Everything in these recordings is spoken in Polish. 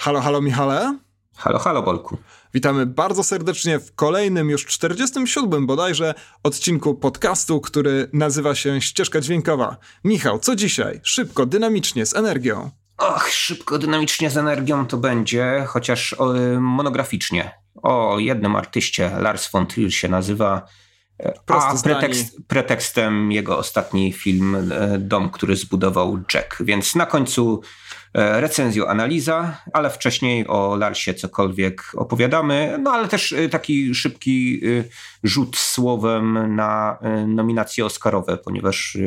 Halo, halo Michale. Halo, halo Bolku. Witamy bardzo serdecznie w kolejnym, już 47 bodajże, odcinku podcastu, który nazywa się Ścieżka Dźwiękowa. Michał, co dzisiaj? Szybko, dynamicznie, z energią. Och, szybko, dynamicznie, z energią to będzie, chociaż o, monograficznie. O jednym artyście, Lars von Trier się nazywa. A pretekst, pretekstem jego ostatni film e, Dom, który zbudował Jack. Więc na końcu e, recenzją, analiza, ale wcześniej o Larsie cokolwiek opowiadamy, no ale też e, taki szybki rzut słowem na nominacje Oscarowe, ponieważ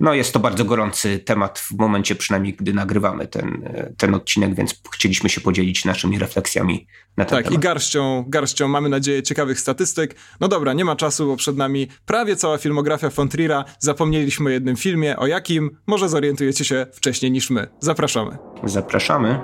no jest to bardzo gorący temat w momencie przynajmniej, gdy nagrywamy ten, ten odcinek, więc chcieliśmy się podzielić naszymi refleksjami na ten tak, temat. Tak, i garścią, garścią, mamy nadzieję, ciekawych statystyk. No dobra, nie ma czasu, bo przed nami prawie cała filmografia von Trier'a. Zapomnieliśmy o jednym filmie, o jakim? Może zorientujecie się wcześniej niż my. Zapraszamy. Zapraszamy.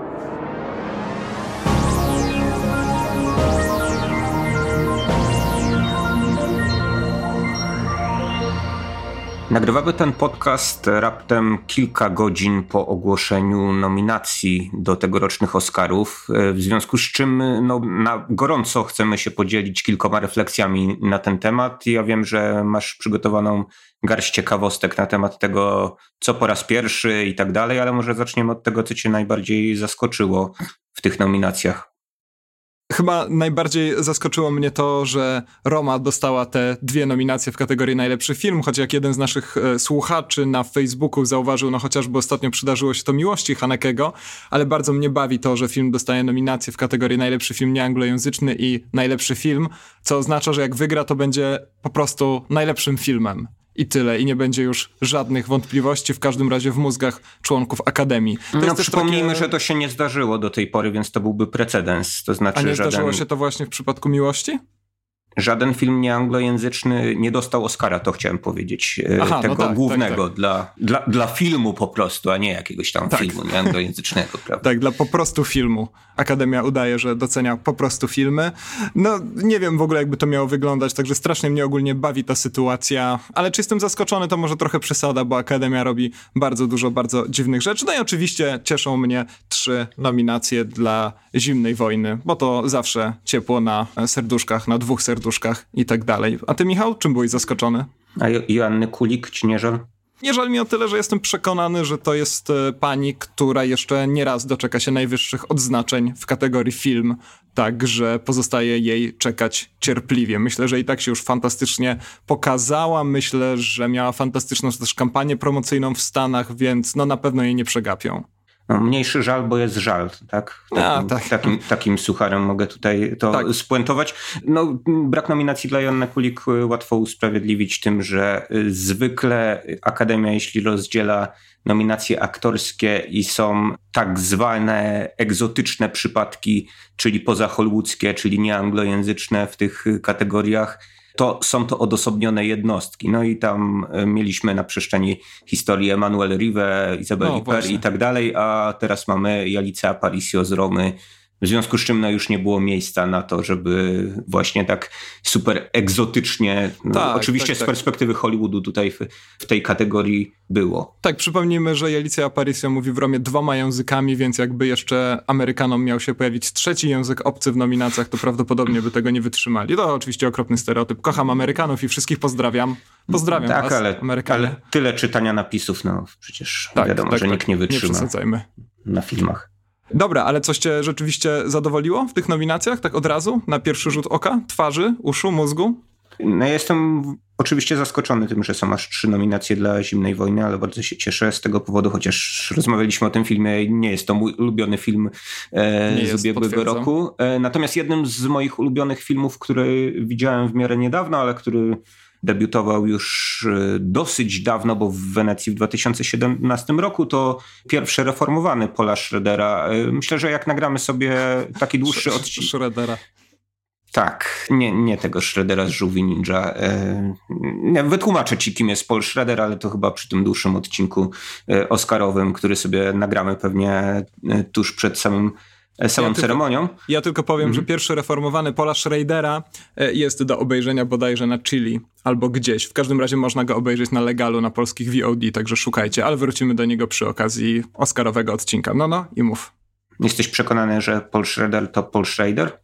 Nagrywamy ten podcast raptem kilka godzin po ogłoszeniu nominacji do tegorocznych Oscarów, w związku z czym no, na gorąco chcemy się podzielić kilkoma refleksjami na ten temat. Ja wiem, że masz przygotowaną garść ciekawostek na temat tego, co po raz pierwszy i tak dalej, ale może zaczniemy od tego, co cię najbardziej zaskoczyło w tych nominacjach. Chyba najbardziej zaskoczyło mnie to, że Roma dostała te dwie nominacje w kategorii najlepszy film, choć jak jeden z naszych e, słuchaczy na Facebooku zauważył, no chociażby ostatnio przydarzyło się to Miłości Hanekego, ale bardzo mnie bawi to, że film dostaje nominację w kategorii najlepszy film nieanglojęzyczny i najlepszy film, co oznacza, że jak wygra, to będzie po prostu najlepszym filmem i tyle, i nie będzie już żadnych wątpliwości, w każdym razie w mózgach członków Akademii. To no przypomnijmy, takie... że to się nie zdarzyło do tej pory, więc to byłby precedens. To znaczy, A nie żaden... zdarzyło się to właśnie w przypadku Miłości? Żaden film nieanglojęzyczny nie dostał Oscara, to chciałem powiedzieć. E, Aha, no tego no tak, głównego tak, tak. Dla, dla, dla filmu po prostu, a nie jakiegoś tam tak. filmu nieanglojęzycznego, prawda? Tak, dla po prostu filmu. Akademia udaje, że docenia po prostu filmy. No, nie wiem w ogóle, jakby to miało wyglądać, także strasznie mnie ogólnie bawi ta sytuacja, ale czy jestem zaskoczony, to może trochę przesada, bo Akademia robi bardzo dużo, bardzo dziwnych rzeczy. No i oczywiście cieszą mnie trzy nominacje dla Zimnej Wojny, bo to zawsze ciepło na serduszkach, na dwóch serduszkach serduszkach i tak dalej. A ty, Michał, czym byłeś zaskoczony? A Joanny Kulik ci nie żal? Nie żal mi o tyle, że jestem przekonany, że to jest e, pani, która jeszcze nie raz doczeka się najwyższych odznaczeń w kategorii film, także pozostaje jej czekać cierpliwie. Myślę, że i tak się już fantastycznie pokazała, myślę, że miała fantastyczną też kampanię promocyjną w Stanach, więc no na pewno jej nie przegapią no, mniejszy żal, bo jest żal, tak? Takim, A, tak. takim, takim sucharem mogę tutaj to tak. spuentować. No, brak nominacji dla Joanny Kulik łatwo usprawiedliwić tym, że zwykle Akademia, jeśli rozdziela nominacje aktorskie i są tak zwane egzotyczne przypadki, czyli pozahollywoodzkie, czyli nieanglojęzyczne w tych kategoriach, to są to odosobnione jednostki. No i tam e, mieliśmy na przestrzeni historii Emanuel Rive, Izabeli no, Per i tak dalej, a teraz mamy Jalice Aparicio z Romy, w związku z czym no, już nie było miejsca na to, żeby właśnie tak super egzotycznie, no, tak, oczywiście tak, z tak. perspektywy Hollywoodu tutaj w, w, tej kategorii było. Tak, przypomnijmy, że Alicja Aparicio mówi w Romie dwoma językami, więc jakby jeszcze Amerykanom miał się pojawić trzeci język obcy w nominacjach, to prawdopodobnie by tego nie wytrzymali. To oczywiście okropny stereotyp. Kocham Amerykanów i wszystkich pozdrawiam. Pozdrawiam tak, was, ale, Amerykanie. ale tyle czytania napisów, no przecież tak, wiadomo, tak, że nikt nie wytrzyma nie na filmach. Dobra, ale coś cię rzeczywiście zadowoliło w tych nominacjach, tak od razu, na pierwszy rzut oka, twarzy, uszu, mózgu? No ja jestem oczywiście zaskoczony tym, że są aż trzy nominacje dla Zimnej Wojny, ale bardzo się cieszę z tego powodu, chociaż rozmawialiśmy o tym filmie, nie jest to mój ulubiony film e, z ubiegłego roku. E, natomiast jednym z moich ulubionych filmów, który widziałem w miarę niedawno, ale który debiutował już e, dosyć dawno, bo w Wenecji w 2017 roku to pierwszy reformowany Pola Schroedera. E, myślę, że jak nagramy sobie taki dłuższy odcinek... Schroedera. Tak, nie, nie tego Shreddera z Żółwi Ninja. E, wytłumaczę ci, kim jest Paul Schroeder, ale to chyba przy tym dłuższym odcinku Oscarowym, który sobie nagramy pewnie tuż przed samym E, samą ja ceremonią. Tylko, ja tylko powiem, mhm. że pierwszy reformowany Pola Schradera e, jest do obejrzenia bodajże na Chili albo gdzieś. W każdym razie można go obejrzeć na legalu na polskich VOD, także szukajcie, ale wrócimy do niego przy okazji Oscarowego odcinka. No, no i mów. Jesteś przekonany, że Paul Schrader to Paul Schrader?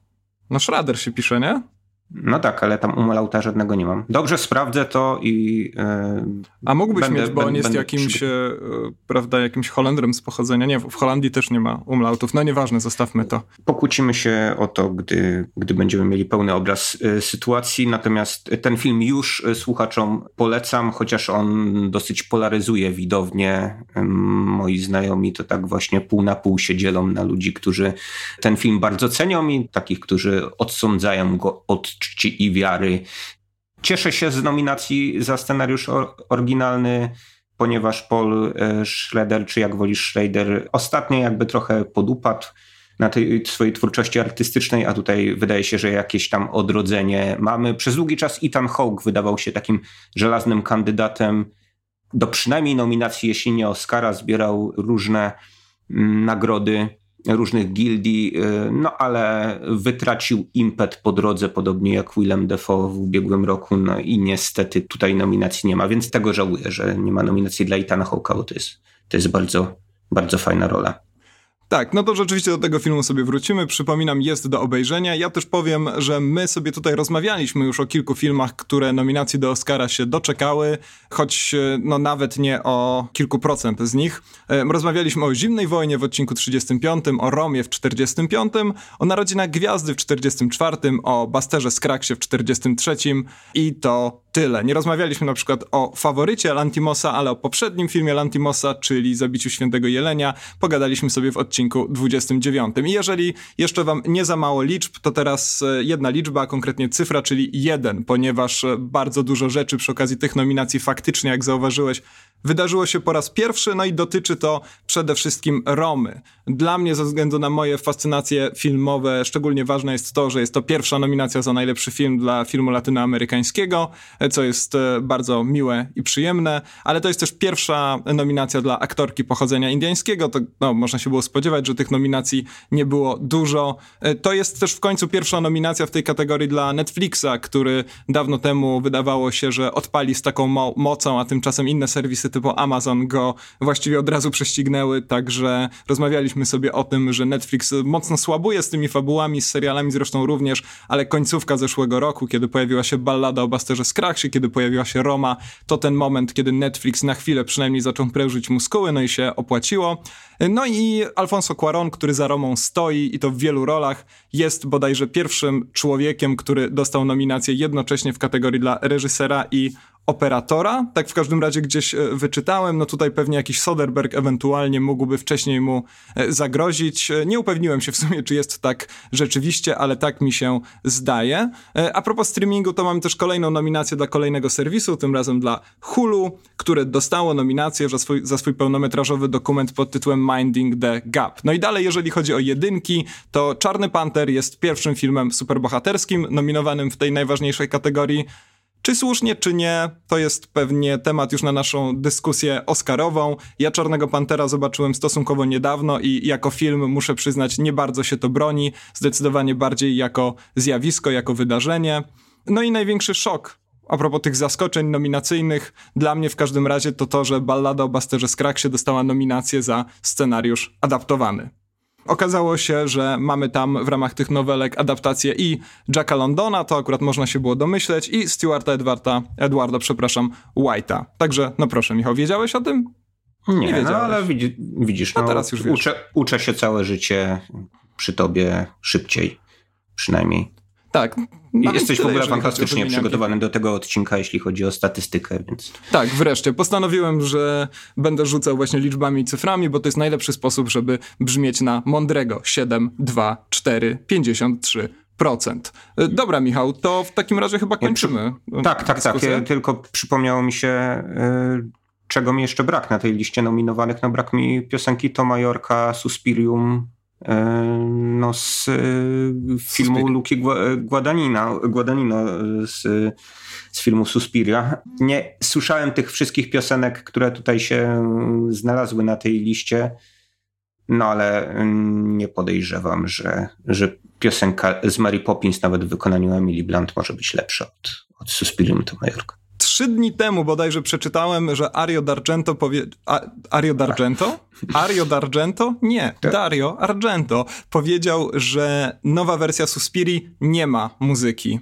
No Schrader się pisze, nie? No tak, ale tam umolauta żadnego nie mam. Dobrze, sprawdzę to i. Yy, A mógłbyś będę, mieć, bo on jest jakimś, yy, prawda, jakimś Holendrem z pochodzenia. Nie, w Holandii też nie ma umlautów. No nieważne, zostawmy to. Pokłócimy się o to, gdy, gdy będziemy mieli pełny obraz yy, sytuacji. Natomiast ten film już słuchaczom polecam, chociaż on dosyć polaryzuje widownię. Moi znajomi to tak właśnie pół na pół się dzielą na ludzi, którzy ten film bardzo cenią i takich, którzy odsądzają go od czci i wiary. Cieszę się z nominacji za scenariusz oryginalny, ponieważ Paul e, Schrader, czy jak wolisz Schrader, ostatnio jakby trochę podupadł na tej swojej twórczości artystycznej, a tutaj wydaje się, że jakieś tam odrodzenie mamy. Przez długi czas Ethan Hawke wydawał się takim żelaznym kandydatem do przynajmniej nominacji, jeśli nie Oscara, zbierał różne mm, nagrody różnych gildii, y, no ale wytracił impet po drodze, podobnie jak Willem Dafoe w ubiegłym roku, no i niestety tutaj nominacji nie ma, więc tego żałuję, że nie ma nominacji dla Itana Hawke'a, to jest, to jest bardzo, bardzo fajna rola. Tak, no to rzeczywiście do tego filmu sobie wrócimy. Przypominam, jest do obejrzenia. Ja też powiem, że my sobie tutaj rozmawialiśmy już o kilku filmach, które nominacji do Oscara się doczekały, choć e, no nawet nie o kilku procent z nich. E, rozmawialiśmy o Zimnej Wojnie w odcinku 35, o Romie w 45, o Narodzinach Gwiazdy w 44, o Basterze Skraksie w 43 i to tyle. Nie rozmawialiśmy na przykład o faworycie Lantimosa, ale o poprzednim filmie Lantimosa, czyli Zabiciu Świętego Jelenia. Pogadaliśmy sobie w odcinku 29. I jeżeli jeszcze wam nie za mało liczb, to teraz e, jedna liczba, a konkretnie cyfra, czyli jeden, ponieważ e, bardzo dużo rzeczy przy okazji tych nominacji faktycznie, jak zauważyłeś, wydarzyło się po raz pierwszy, no i dotyczy to przede wszystkim Romy. Dla mnie, ze względu na moje fascynacje filmowe, szczególnie ważne jest to, że jest to pierwsza nominacja za najlepszy film dla filmu latynoamerykańskiego, co jest e, bardzo miłe i przyjemne, ale to jest też pierwsza nominacja dla aktorki pochodzenia indyjskiego. To no, można się było spodziewać, że tych nominacji nie było dużo. E, to jest też w końcu pierwsza nominacja w tej kategorii dla Netflixa, który dawno temu wydawało się, że odpali z taką mo mocą, a tymczasem inne serwisy typu Amazon go właściwie od razu prześcignęły, także rozmawialiśmy sobie o tym, że Netflix mocno słabuje z tymi fabułami, z serialami zresztą również, ale końcówka zeszłego roku, kiedy pojawiła się ballada o Basterze Skraksie, kiedy pojawiła się Roma, to ten moment, kiedy Netflix na chwilę przynajmniej zaczął prężyć muskuły, no i się opłaciło. No i Alfonso Cuaron, który za Romą stoi i to w wielu rolach, jest bodajże pierwszym człowiekiem, który dostał nominację jednocześnie w kategorii dla reżysera i operatora, tak w każdym razie gdzieś e, wyczytałem, no tutaj pewnie jakiś Soderberg ewentualnie mógłby wcześniej mu e, zagrozić. E, nie upewniłem się w sumie, czy jest tak rzeczywiście, ale tak mi się zdaje. A propos streamingu, to mamy też kolejną nominację dla kolejnego serwisu, tym razem dla Hulu, które dostało nominację za swój, za swój pełnometrażowy dokument pod tytułem Minding the Gap. No i dalej, jeżeli chodzi o jedynki, to Czarny Panter jest pierwszym filmem superbohaterskim nominowanym w tej najważniejszej kategorii. Czy słusznie, czy nie, to jest pewnie temat już na naszą dyskusję Oscarową. Ja Czarnego Pantera zobaczyłem stosunkowo niedawno i jako film, muszę przyznać, nie bardzo się to broni. Zdecydowanie bardziej jako zjawisko, jako wydarzenie. No i największy szok a propos tych zaskoczeń nominacyjnych, dla mnie w każdym razie to to, że Ballada o Basterze Skraksie dostała nominację za scenariusz adaptowany. Okazało się, że mamy tam w ramach tych nowelek adaptację i Jacka Londona, to akurat można się było domyśleć, i Stewarta Edwarda, Edwarda, przepraszam, White'a. Także, no proszę, Michał, wiedziałeś o tym? Nie, Nie no ale widzi, widzisz, no, no teraz już uczę, uczę się całe życie przy tobie szybciej, przynajmniej. Tak. Jesteś tyle, w ogóle fantastycznie przygotowany do tego odcinka, jeśli chodzi o statystykę, więc. Tak, wreszcie. Postanowiłem, że będę rzucał właśnie liczbami i cyframi, bo to jest najlepszy sposób, żeby brzmieć na mądrego. 7, 2, 4, 53. Procent. Dobra, Michał, to w takim razie chyba kończymy. Tak, tak, tak. Ja, tylko przypomniało mi się, yy, czego mi jeszcze brak na tej liście nominowanych. No, brak mi piosenki To Majorka, Suspirium, E, no, z e, filmu Luki Guadagnino, Guadagnino z, z filmu Suspiria. Nie słyszałem tych wszystkich piosenek, które tutaj się znalazły na tej liście, no ale nie podejrzewam, że, że piosenka z Mary Poppins nawet w wykonaniu Emily Blunt może być lepsza od, od Suspirium to Majorka trzy dni temu bodajże przeczytałem, że Ario D'Argento powie... A, Ario D'Argento? Ario D'Argento? Nie, tak. Dario Argento powiedział, że nowa wersja Suspiri nie ma muzyki.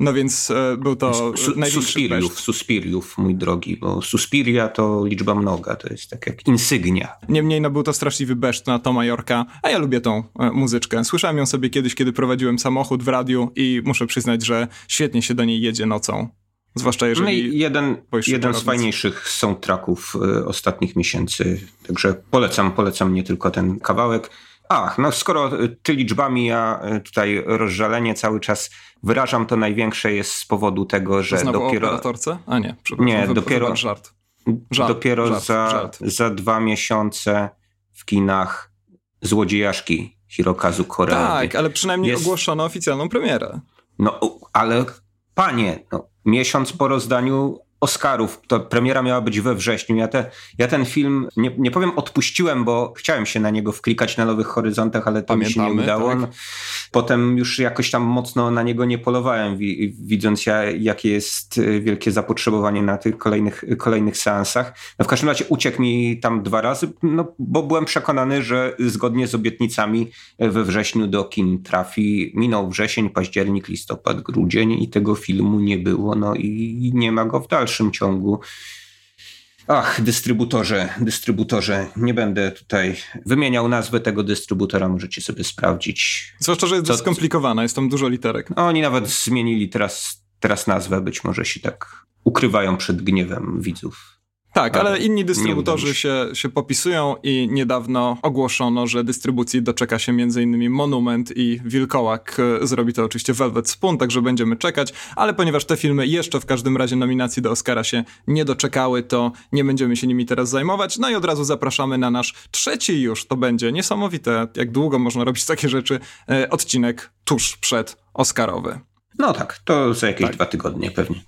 No więc e, był to Su Suspiriów, Suspiriów, mój drogi, bo Suspiria to liczba mnoga, to jest tak jak insygnia. Niemniej no był to straszliwy beszcz na Toma Yorka, a ja lubię tą e, muzyczkę. Słyszałem ją sobie kiedyś, kiedy prowadziłem samochód w radiu i muszę przyznać, że świetnie się do niej jedzie nocą. Zwłaszcza jeżeli. No i jeden, jeden z fajniejszych soundtracków y, ostatnich miesięcy. Także polecam, polecam nie tylko ten kawałek. Ach, no skoro ty liczbami, ja y, tutaj rozżalenie cały czas wyrażam, to największe jest z powodu tego, że Znowu dopiero... o operatorce? A nie, przepraszam. Nie, wy, dopiero, żart. żart. Dopiero żart, za, żart. za dwa miesiące w kinach Złodziejaszki Hirokazu Koreedy. Tak, ale przynajmniej jest... ogłoszono oficjalną premierę. No, ale panie, no, miesiąc po rozdaniu Oscarów. To premiera miała być we wrześniu. Ja, te, ja ten film, nie, nie powiem odpuściłem, bo chciałem się na niego wklikać na Nowych Horyzontach, ale to Pamiętamy, mi się nie udało. Tak? Potem już jakoś tam mocno na niego nie polowałem, widząc ja, jakie jest y, wielkie zapotrzebowanie na tych kolejnych, kolejnych seansach. No w każdym razie uciekł mi tam dwa razy, no, bo byłem przekonany, że zgodnie z obietnicami we wrześniu do kin trafi. Minął wrzesień, październik, listopad, grudzień i tego filmu nie było, no i nie ma go w dalszym dalszym ciągu. Ach, dystrybutorze, dystrybutorze, nie będę tutaj wymieniał nazwy tego dystrybutora, możecie sobie sprawdzić. Zwłaszcza, że jest co... skomplikowana, jest tam dużo literek. No, oni nawet zmienili teraz, teraz nazwę, być może się tak ukrywają przed gniewem widzów. Tak, ale inni dystrybutorzy się, się popisują i niedawno ogłoszono, że dystrybucji doczeka się m.in. Monument i Wilkołak. Zrobi to oczywiście Velvet Spoon, także będziemy czekać, ale ponieważ te filmy jeszcze w każdym razie nominacji do Oscara się nie doczekały, to nie będziemy się nimi teraz zajmować. No i od razu zapraszamy na nasz trzeci już, to będzie niesamowite, jak długo można robić takie rzeczy, e, odcinek tuż przed Oscarowy. No tak, to za jakieś tak. dwa tygodnie pewnie.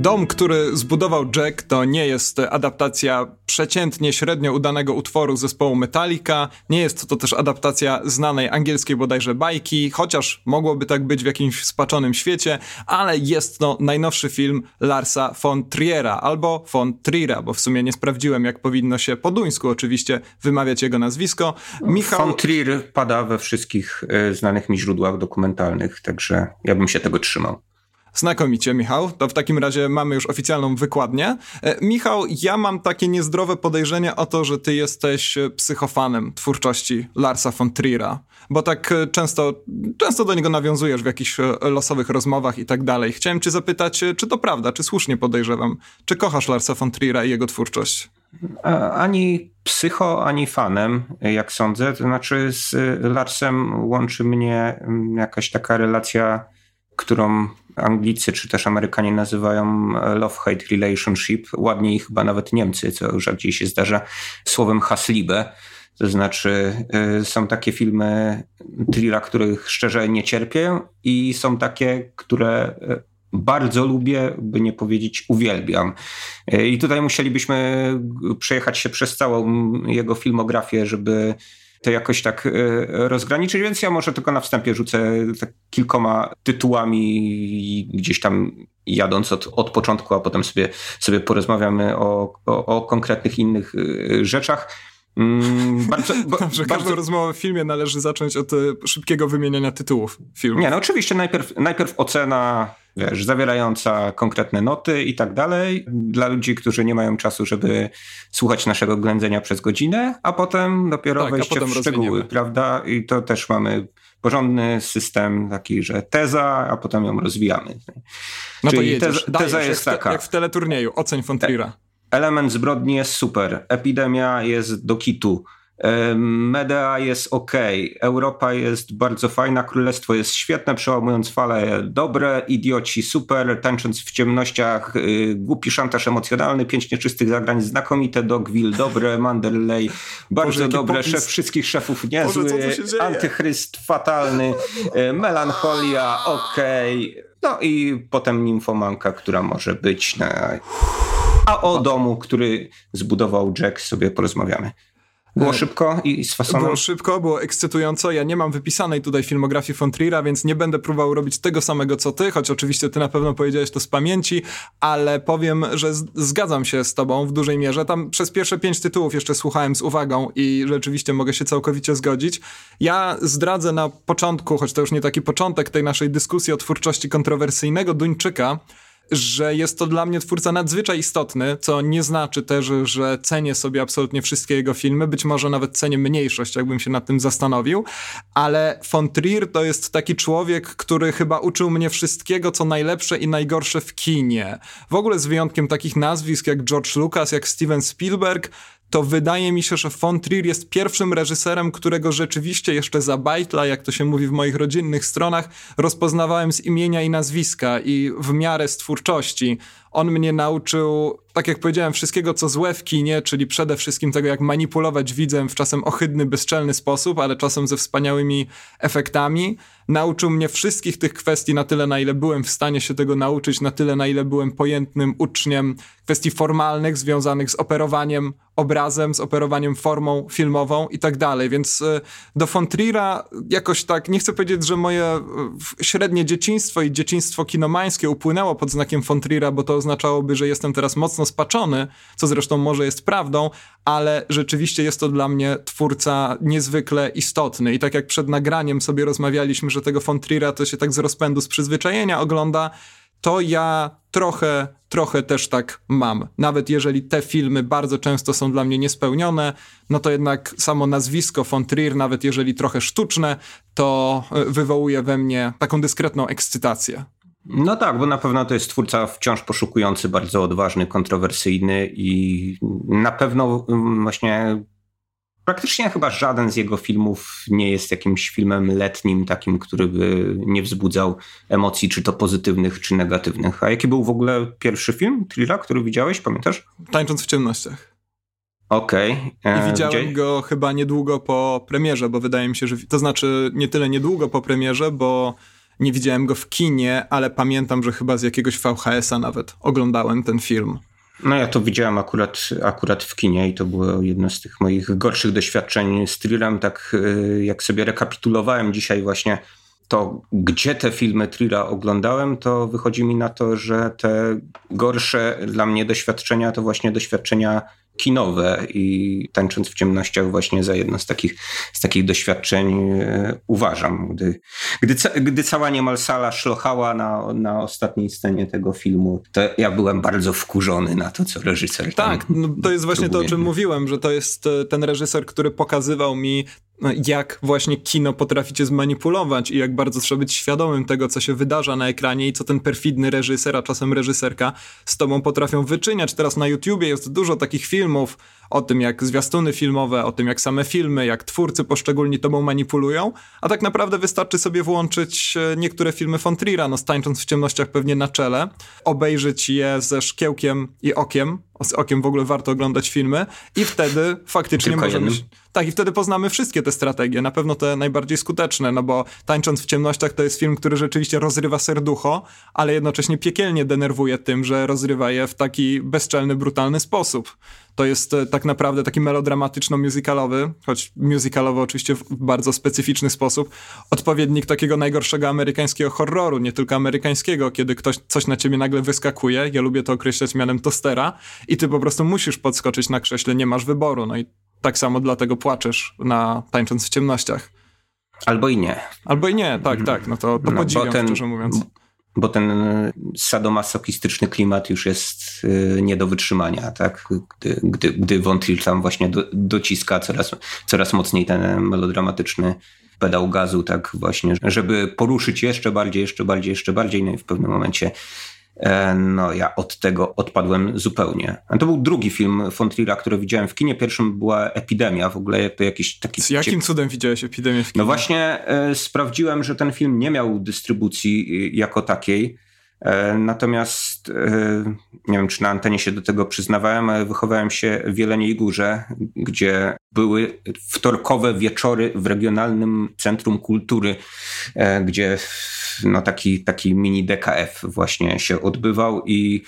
Dom, który zbudował Jack, to nie jest adaptacja przeciętnie średnio udanego utworu zespołu Metallica, nie jest to też adaptacja znanej angielskiej bodajże bajki, chociaż mogłoby tak być w jakimś spaczonym świecie, ale jest to najnowszy film Larsa von Triera, albo von Trira, bo w sumie nie sprawdziłem, jak powinno się po duńsku oczywiście wymawiać jego nazwisko. Michał... Von Trier pada we wszystkich y, znanych mi źródłach dokumentalnych, także ja bym się tego trzymał. Znakomicie, Michał. To w takim razie mamy już oficjalną wykładnię. E, Michał, ja mam takie niezdrowe podejrzenie o to, że ty jesteś e, psychofanem twórczości Larsa von Trier'a, bo tak e, często, często do niego nawiązujesz w jakichś losowych rozmowach i tak dalej. Chciałem cię zapytać, czy to prawda, czy słusznie podejrzewam, czy kochasz Larsa von Trier'a i jego twórczość? Ani psycho, ani fanem, jak sądzę. To znaczy z Larsem łączy mnie mm, jakaś taka relacja, którą Anglicy czy też Amerykanie nazywają e, love-hate relationship, ładniej chyba nawet Niemcy, co rzadziej się zdarza, słowem Hasliebe. To znaczy, y, są takie filmy Trilla, których szczerze nie cierpię, i są takie, które y, bardzo lubię, by nie powiedzieć uwielbiam. I tutaj musielibyśmy przejechać się przez całą jego filmografię, żeby to jakoś tak e, rozgraniczyć, więc ja może tylko na wstępie rzucę tak kilkoma tytułami gdzieś tam jadąc od, od początku, a potem sobie, sobie porozmawiamy o, o, o konkretnych innych e, rzeczach. Mm, bardzo, Dobrze, bardzo... każdą rozmowę w filmie należy zacząć od e, szybkiego wymieniania tytułów filmu. Nie, no oczywiście najpierw, najpierw ocena wiesz, zawierająca konkretne noty i tak dalej, dla ludzi, którzy nie mają czasu, żeby słuchać naszego ględzenia przez godzinę, a potem dopiero tak, wejście potem w szczegóły, prawda? I to też mamy porządny system taki, że teza, a potem ją rozwijamy. No Czyli to jedziesz, teza, teza jest taka. Jak w teleturnieju, oceń Fontrira. Element zbrodni jest super, epidemia jest do kitu, Medea jest ok, Europa jest bardzo fajna, Królestwo jest świetne, przełamując fale dobre, idioci super, tańcząc w ciemnościach, y, głupi szantaż emocjonalny, pięć nieczystych zagrań znakomite, Dogville dobre, Manderley bardzo Boże, dobre, popis. szef wszystkich szefów niezły, Boże, antychryst fatalny, y, melancholia ok, no i potem nimfomanka, która może być na... A o domu, który zbudował Jack sobie porozmawiamy. Było szybko i z fasonem? Było szybko, było ekscytująco. Ja nie mam wypisanej tutaj filmografii von Trier'a, więc nie będę próbował robić tego samego co ty, choć oczywiście ty na pewno powiedziałeś to z pamięci, ale powiem, że zgadzam się z tobą w dużej mierze. Tam przez pierwsze pięć tytułów jeszcze słuchałem z uwagą i rzeczywiście mogę się całkowicie zgodzić. Ja zdradzę na początku, choć to już nie taki początek tej naszej dyskusji o twórczości kontrowersyjnego Duńczyka, że jest to dla mnie twórca nadzwyczaj istotny, co nie znaczy też, że cenię sobie absolutnie wszystkie jego filmy, być może nawet cenię mniejszość, jakbym się nad tym zastanowił, ale von Trier to jest taki człowiek, który chyba uczył mnie wszystkiego, co najlepsze i najgorsze w kinie. W ogóle z wyjątkiem takich nazwisk jak George Lucas, jak Steven Spielberg, to wydaje mi się, że von Trier jest pierwszym reżyserem, którego rzeczywiście jeszcze za bajtla, jak to się mówi w moich rodzinnych stronach, rozpoznawałem z imienia i nazwiska i w miarę z twórczości. On mnie nauczył, tak jak powiedziałem, wszystkiego co złe w kinie, czyli przede wszystkim tego, jak manipulować widzem w czasem ohydny, bezczelny sposób, ale czasem ze wspaniałymi efektami. Nauczył mnie wszystkich tych kwestii na tyle, na ile byłem w stanie się tego nauczyć, na tyle, na ile byłem pojętnym uczniem kwestii formalnych związanych z operowaniem obrazem, z operowaniem formą filmową i tak dalej. Więc y, do Fontrira jakoś tak, nie chcę powiedzieć, że moje y, średnie dzieciństwo i dzieciństwo kinomańskie upłynęło pod znakiem Fontrira, bo to oznaczałoby, że jestem teraz mocno spaczony, co zresztą może jest prawdą, ale rzeczywiście jest to dla mnie twórca niezwykle istotny. I tak jak przed nagraniem sobie rozmawialiśmy, że tego Fontrira to się tak z rozpędu, z przyzwyczajenia ogląda, to ja trochę, trochę też tak mam. Nawet jeżeli te filmy bardzo często są dla mnie niespełnione, no to jednak samo nazwisko von Trier, nawet jeżeli trochę sztuczne, to e, wywołuje we mnie taką dyskretną ekscytację. No tak, bo na pewno to jest twórca wciąż poszukujący, bardzo odważny, kontrowersyjny i na pewno mm, właśnie praktycznie chyba żaden z jego filmów nie jest jakimś filmem letnim, takim, który by nie wzbudzał emocji, czy to pozytywnych, czy negatywnych. A jaki był w ogóle pierwszy film Trilla, który widziałeś, pamiętasz? Tańcząc w ciemnościach. Okej. Okay. I e, widziałem gdzie? go chyba niedługo po premierze, bo wydaje mi się, że to znaczy nie tyle niedługo po premierze, bo nie widziałem go w kinie, ale pamiętam, że chyba z jakiegoś VHS-a nawet oglądałem ten film. No ja to widziałem akurat, akurat w kinie i to było jedno z tych moich gorszych doświadczeń z thrillem. Tak y, jak sobie rekapitulowałem dzisiaj właśnie to, gdzie te filmy thrilla oglądałem, to wychodzi mi na to, że te gorsze dla mnie doświadczenia to właśnie doświadczenia kinowe i tańcząc w ciemnościach właśnie za jedno z takich, z takich doświadczeń e, uważam. Gdy, gdy, gdy cała niemal sala szlochała na, na ostatniej scenie tego filmu, to ja byłem bardzo wkurzony na to, co reżyser Tak, no to jest właśnie próbuje. to, o czym mówiłem, że to jest e, ten reżyser, który pokazywał mi jak właśnie kino potraficie zmanipulować i jak bardzo trzeba być świadomym tego, co się wydarza na ekranie i co ten perfidny reżyser, a czasem reżyserka z tobą potrafią wyczyniać. Teraz na YouTubie jest dużo takich filmów o tym, jak zwiastuny filmowe, o tym, jak same filmy, jak twórcy poszczególni tobą manipulują, a tak naprawdę wystarczy sobie włączyć e, niektóre filmy von Trier'a, no stańcząc w ciemnościach pewnie na czele, obejrzeć je ze szkiełkiem i okiem, z okiem w ogóle warto oglądać filmy i wtedy faktycznie Tylko możemy... Jednym. Tak, i wtedy poznamy wszystkie te strategie, na pewno te najbardziej skuteczne, no bo Tańcząc w ciemnościach to jest film, który rzeczywiście rozrywa serducho, ale jednocześnie piekielnie denerwuje tym, że rozrywa je w taki bezczelny, brutalny sposób. To jest e, tak naprawdę taki melodramatyczno-musicalowy, choć musicalowy oczywiście w bardzo specyficzny sposób, odpowiednik takiego najgorszego amerykańskiego horroru, nie tylko amerykańskiego, kiedy ktoś coś na ciebie nagle wyskakuje, ja lubię to określać mianem tostera i ty po prostu musisz podskoczyć na krześle, nie masz wyboru, no i tak samo dlatego płaczesz na Tańcząc w ciemnościach. Albo i nie. Albo i nie, tak, tak, no to, to no, podziwiam, ten, szczerze mówiąc bo ten sadomasochistyczny klimat już jest y, nie do wytrzymania, tak? Gdy, gdy, gdy Von tam właśnie do, dociska coraz, coraz mocniej ten melodramatyczny pedał gazu, tak właśnie, żeby poruszyć jeszcze bardziej, jeszcze bardziej, jeszcze bardziej, no i w pewnym momencie no ja od tego odpadłem zupełnie. To był drugi film Fontrira, który widziałem w kinie. Pierwszym była Epidemia, w ogóle to jakiś taki... Z jakim cudem widziałeś Epidemię w kinie? No właśnie e, sprawdziłem, że ten film nie miał dystrybucji e, jako takiej. E, natomiast e, nie wiem, czy na antenie się do tego przyznawałem, ale wychowałem się w Jeleniej Górze, gdzie były wtorkowe wieczory w regionalnym centrum kultury, e, gdzie no taki, taki mini DKF właśnie się odbywał i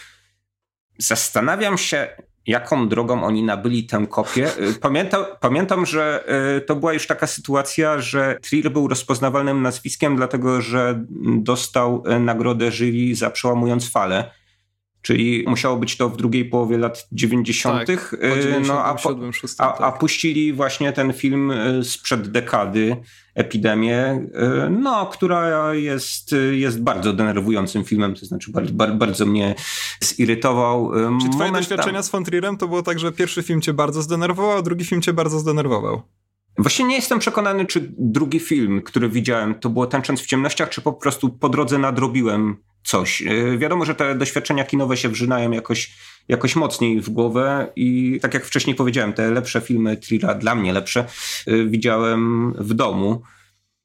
zastanawiam się, jaką drogą oni nabyli tę kopię. Y, pamiętam, pamiętam, że y, to była już taka sytuacja, że Trier był rozpoznawalnym nazwiskiem, dlatego że dostał y, nagrodę jury za przełamując falę. Czyli musiało być to w drugiej połowie lat 90. Tak, no, a, po, a, a, tak. puścili właśnie ten film sprzed dekady, Epidemię, no, która jest, jest bardzo denerwującym filmem, to znaczy bardzo, bardzo mnie zirytował. Czy twoje doświadczenia tam... z Von Trierem to było tak, że pierwszy film cię bardzo zdenerwował, a drugi film cię bardzo zdenerwował? Właśnie nie jestem przekonany, czy drugi film, który widziałem, to było Tańcząc w ciemnościach, czy po prostu po drodze nadrobiłem coś. E, wiadomo, że te doświadczenia kinowe się wrzynają jakoś, jakoś mocniej w głowę i tak jak wcześniej powiedziałem, te lepsze filmy Trilla, dla mnie lepsze, e, widziałem w domu.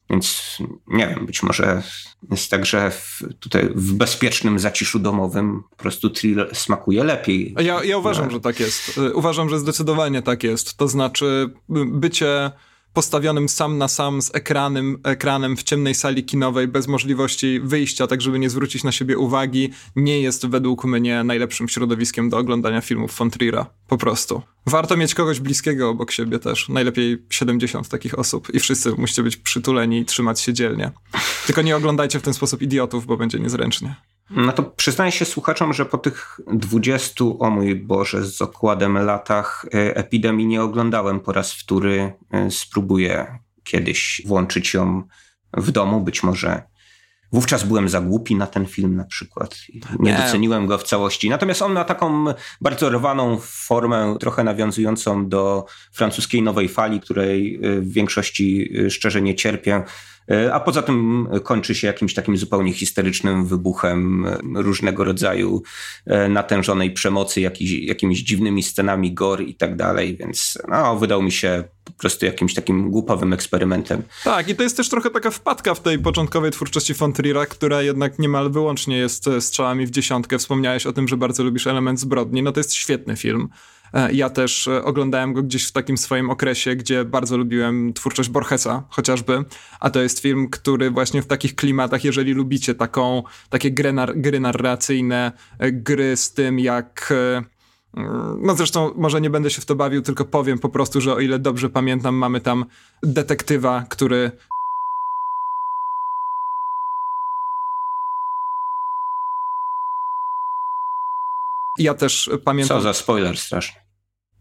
Więc nie wiem, być może jest tak, że w, tutaj w bezpiecznym zaciszu domowym po prostu thriller smakuje lepiej. Ja, ja uważam, no. że tak jest. E, uważam, że zdecydowanie tak jest. To znaczy bycie postawionym sam na sam z ekranem, ekranem w ciemnej sali kinowej bez możliwości wyjścia, tak żeby nie zwrócić na siebie uwagi, nie jest według mnie najlepszym środowiskiem do oglądania filmów von Trier'a. Po prostu. Warto mieć kogoś bliskiego obok siebie też. Najlepiej 70 takich osób i wszyscy musicie być przytuleni i trzymać się dzielnie. Tylko nie oglądajcie w ten sposób idiotów, bo będzie niezręcznie. No to przyznaję się słuchaczom, że po tych 20, o mój Boże, z okładem latach e, epidemii nie oglądałem po raz wtóry. E, spróbuję kiedyś włączyć ją w domu, być może Wówczas byłem za głupi na ten film na przykład. Nie, nie, doceniłem go w całości. Natomiast on ma taką bardzo rwaną formę, trochę nawiązującą do francuskiej nowej fali, której e, w większości szczerze nie cierpię. E, a poza tym kończy się jakimś takim zupełnie historycznym wybuchem e, różnego rodzaju e, natężonej przemocy, jakiś, jakimiś dziwnymi scenami gor i tak dalej, więc no, wydał mi się po prostu jakimś takim głupowym eksperymentem. Tak, i to jest też trochę taka wpadka w tej początkowej twórczości Fontriera, która jednak niemal wyłącznie jest strzałami w dziesiątkę. Wspomniałeś o tym, że bardzo lubisz element zbrodni. No to jest świetny film. E, ja też e, oglądałem go gdzieś w takim swoim okresie, gdzie bardzo lubiłem twórczość Borgesa chociażby, a to jest film, który właśnie w takich klimatach, jeżeli lubicie taką, takie gry, nar gry narracyjne, e, gry z tym jak... No zresztą może nie będę się w to bawił, tylko powiem po prostu, że o ile dobrze pamiętam, mamy tam detektywa, który Ja też pamiętam. Co za spoiler straszny.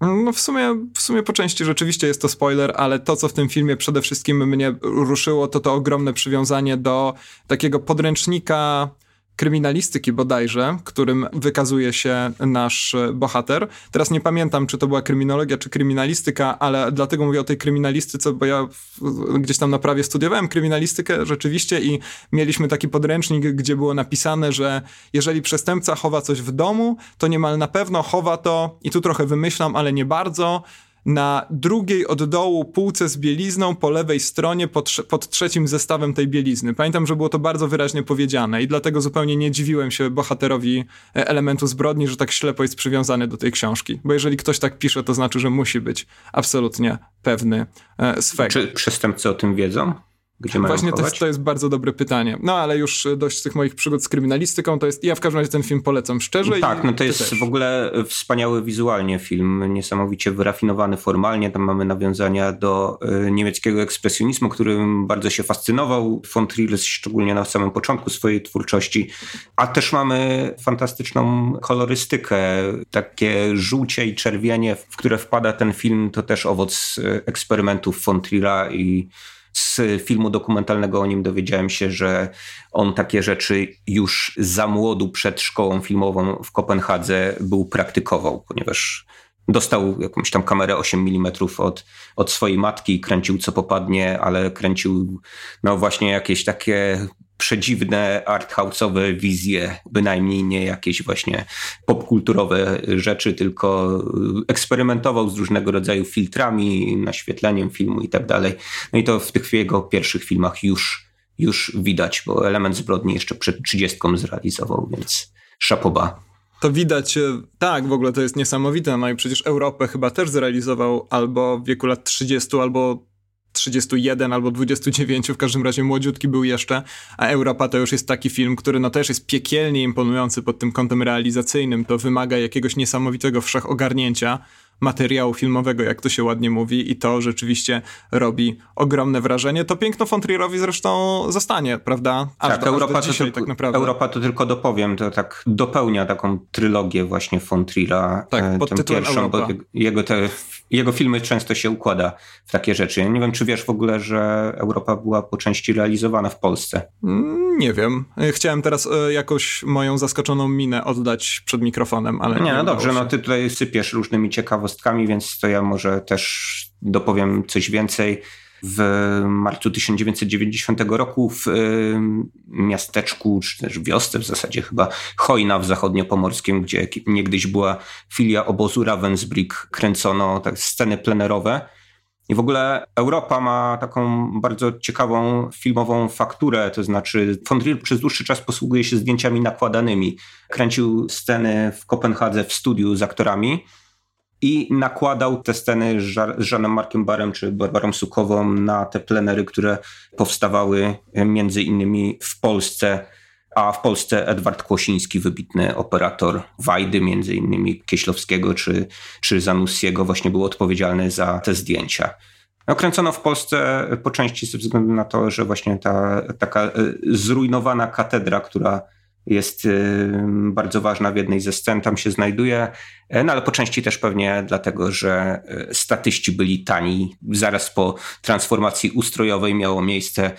No w sumie, w sumie po części rzeczywiście jest to spoiler, ale to, co w tym filmie przede wszystkim mnie ruszyło, to to ogromne przywiązanie do takiego podręcznika kryminalistyki bodajże, którym wykazuje się nasz bohater. Teraz nie pamiętam, czy to była kryminologia, czy kryminalistyka, ale dlatego mówię o tej kryminalistyce, bo ja gdzieś tam na prawie studiowałem kryminalistykę rzeczywiście i mieliśmy taki podręcznik, gdzie było napisane, że jeżeli przestępca chowa coś w domu, to niemal na pewno chowa to, i tu trochę wymyślam, ale nie bardzo, na drugiej od dołu półce z bielizną po lewej stronie pod, pod, trzecim zestawem tej bielizny. Pamiętam, że było to bardzo wyraźnie powiedziane i dlatego zupełnie nie dziwiłem się bohaterowi e, elementu zbrodni, że tak ślepo jest przywiązany do tej książki. Bo jeżeli ktoś tak pisze, to znaczy, że musi być absolutnie pewny e, swego. Czy przestępcy o tym wiedzą? Gdzie Właśnie to, to, jest bardzo dobre pytanie. No ale już dość tych moich przygód z kryminalistyką, to jest. Ja w każdym razie ten film polecam szczerze. Tak, no to jest też. w ogóle wspaniały wizualnie film, niesamowicie wyrafinowany formalnie. Tam mamy nawiązania do y, niemieckiego ekspresjonizmu, którym bardzo się fascynował von Trier, szczególnie na samym początku swojej twórczości. A też mamy fantastyczną kolorystykę, takie żółcie i czerwienie, w które wpada ten film, to też owoc eksperymentów von Triera i z filmu dokumentalnego o nim dowiedziałem się, że on takie rzeczy już za młodu przed szkołą filmową w Kopenhadze był praktykował, ponieważ dostał jakąś tam kamerę 8 mm od, od swojej matki kręcił co popadnie, ale kręcił no właśnie jakieś takie przedziwne arthouse'owe wizje, bynajmniej nie jakieś właśnie popkulturowe rzeczy, tylko eksperymentował z różnego rodzaju filtrami, naświetleniem filmu i tak dalej. No i to w tych jego pierwszych filmach już, już widać, bo element zbrodni jeszcze przed 30 zrealizował, więc szapoba. To widać, e, tak, w ogóle to jest niesamowite. No i przecież Europę chyba też zrealizował albo w wieku lat 30, albo 31 albo 29, w każdym razie młodziutki był jeszcze, a Europa to już jest taki film, który no też jest piekielnie imponujący pod tym kątem realizacyjnym, to wymaga jakiegoś niesamowitego wszechogarnięcia, materiału filmowego, jak to się ładnie mówi, i to rzeczywiście robi ogromne wrażenie. To piękno von Trierowi zresztą zostanie, prawda? Aż tak, do, Europa, aż do dzisiaj, to tylko, tak naprawdę. Europa to tylko dopowiem, to tak dopełnia taką trylogię właśnie von Triera. Tak, e, pod tytułem pierwszą, Europa. jego, te, jego filmy często się układa w takie rzeczy. Nie wiem, czy wiesz w ogóle, że Europa była po części realizowana w Polsce. Mm, nie wiem. E, chciałem teraz e, jakoś moją zaskoczoną minę oddać przed mikrofonem, ale nie, nie no dobrze, no ty tutaj sypiesz różnymi ciekawostkami ciekawostkami, więc to ja może też dopowiem coś więcej. W marcu 1990 roku w miasteczku, czy też wiosce w zasadzie chyba Chojna w zachodniopomorskim, gdzie niegdyś była filia obozu Ravensbrück, kręcono tak sceny plenerowe. I w ogóle Europa ma taką bardzo ciekawą filmową fakturę, to znaczy von Trier przez dłuższy czas posługuje się zdjęciami nakładanymi. Kręcił sceny w Kopenhadze w studiu z aktorami, i nakładał te sceny z Żanem Markiem Barem czy Barbarą Sukową na te plenery, które powstawały e, między innymi w Polsce, a w Polsce Edward Kłosiński, wybitny operator Wajdy, między innymi Kieślowskiego czy, czy Zanussiego, właśnie był odpowiedzialny za te zdjęcia. No, kręcono w Polsce po części ze względu na to, że właśnie ta taka e, zrujnowana katedra, która jest bardzo ważna w jednej ze scen, tam się znajduje, e, no ale po części też pewnie dlatego, że e, statyści byli tani. Zaraz po transformacji ustrojowej miało miejsce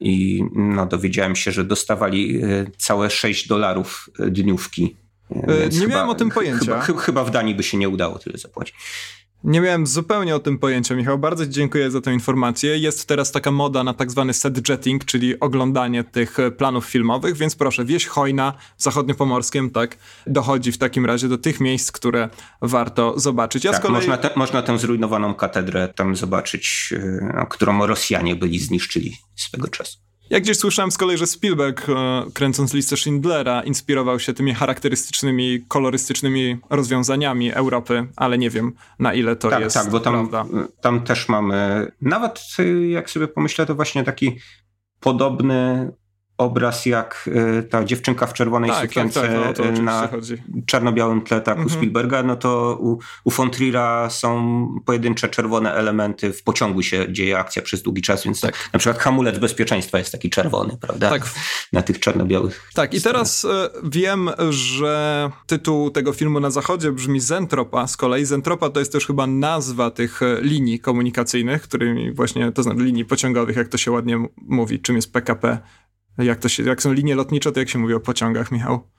i no, dowiedziałem się, że dostawali e, całe 6 dolarów dniówki. nie chyba, miałem o tym pojęcia. Chyba, chyba w Danii by się nie udało tyle zapłacić. Nie miałem zupełnie o tym pojęcia, Michał. Bardzo Ci dziękuję za tę informację. Jest teraz taka moda na tak zwany set jetting, czyli oglądanie tych e, planów filmowych, więc proszę, wieś hojna w zachodniopomorskiem, tak, dochodzi w takim razie do tych miejsc, które warto zobaczyć. Ja tak, kolei... można, te, można tę zrujnowaną katedrę tam zobaczyć, e, którą Rosjanie byli zniszczyli swego czasu. Ja gdzieś słyszałem z kolei, że Spielberg, e, kręcąc listę Schindlera, inspirował się tymi charakterystycznymi, kolorystycznymi rozwiązaniami Europy, ale nie wiem na ile to tak, jest Tak, bo tam, prawda. tam też mamy, nawet jak sobie pomyślę, to właśnie taki podobny obraz jak y, ta dziewczynka w czerwonej tak, sukience tak, tak, no, na czarno-białym tle tak, mhm. u Spielberga, no to u, u Fontrira są pojedyncze czerwone elementy, w pociągu się dzieje akcja przez długi czas, więc tak. na przykład hamulec bezpieczeństwa jest taki czerwony, prawda? Tak. Na tych czarno-białych. Tak, i teraz y, wiem, że tytuł tego filmu na zachodzie brzmi Zentropa, z kolei Zentropa to jest też chyba nazwa tych e, linii komunikacyjnych, którymi właśnie, to znaczy linii pociągowych, jak to się ładnie mówi, czym jest PKP jak, to się, jak są linie lotnicze, to jak się mówi o pociągach, Michał?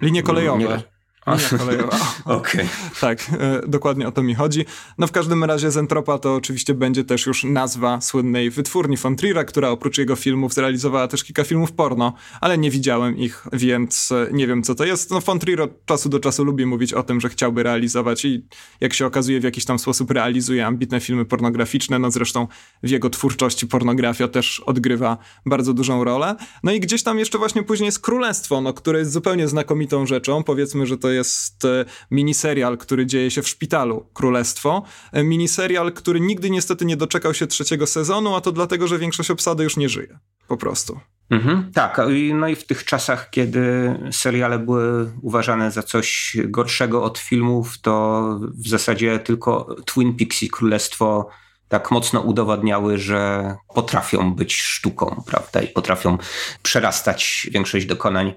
Linie kolejowe. Nie, Okej. Okay. Tak, e, dokładnie o to mi chodzi. No w każdym razie Zentropa to oczywiście będzie też już nazwa słynnej wytwórni von Trier'a, która oprócz jego filmów zrealizowała też kilka filmów porno, ale nie widziałem ich, więc e, nie wiem co to jest. No von Trier od czasu do czasu lubi mówić o tym, że chciałby realizować i jak się okazuje w jakiś tam sposób realizuje ambitne filmy pornograficzne, no zresztą w jego twórczości pornografia też odgrywa bardzo dużą rolę. No i gdzieś tam jeszcze właśnie później jest Królestwo, no które jest zupełnie znakomitą rzeczą. Powiedzmy, że to jest e, miniserial, który dzieje się w szpitalu Królestwo. E, miniserial, który nigdy niestety nie doczekał się trzeciego sezonu, a to dlatego, że większość obsady już nie żyje. Po prostu. Mhm, tak, no i w tych czasach, kiedy seriale były uważane za coś gorszego od filmów, to w zasadzie tylko Twin Peaks i Królestwo tak mocno udowadniały, że potrafią być sztuką, prawda? I potrafią przerastać większość dokonań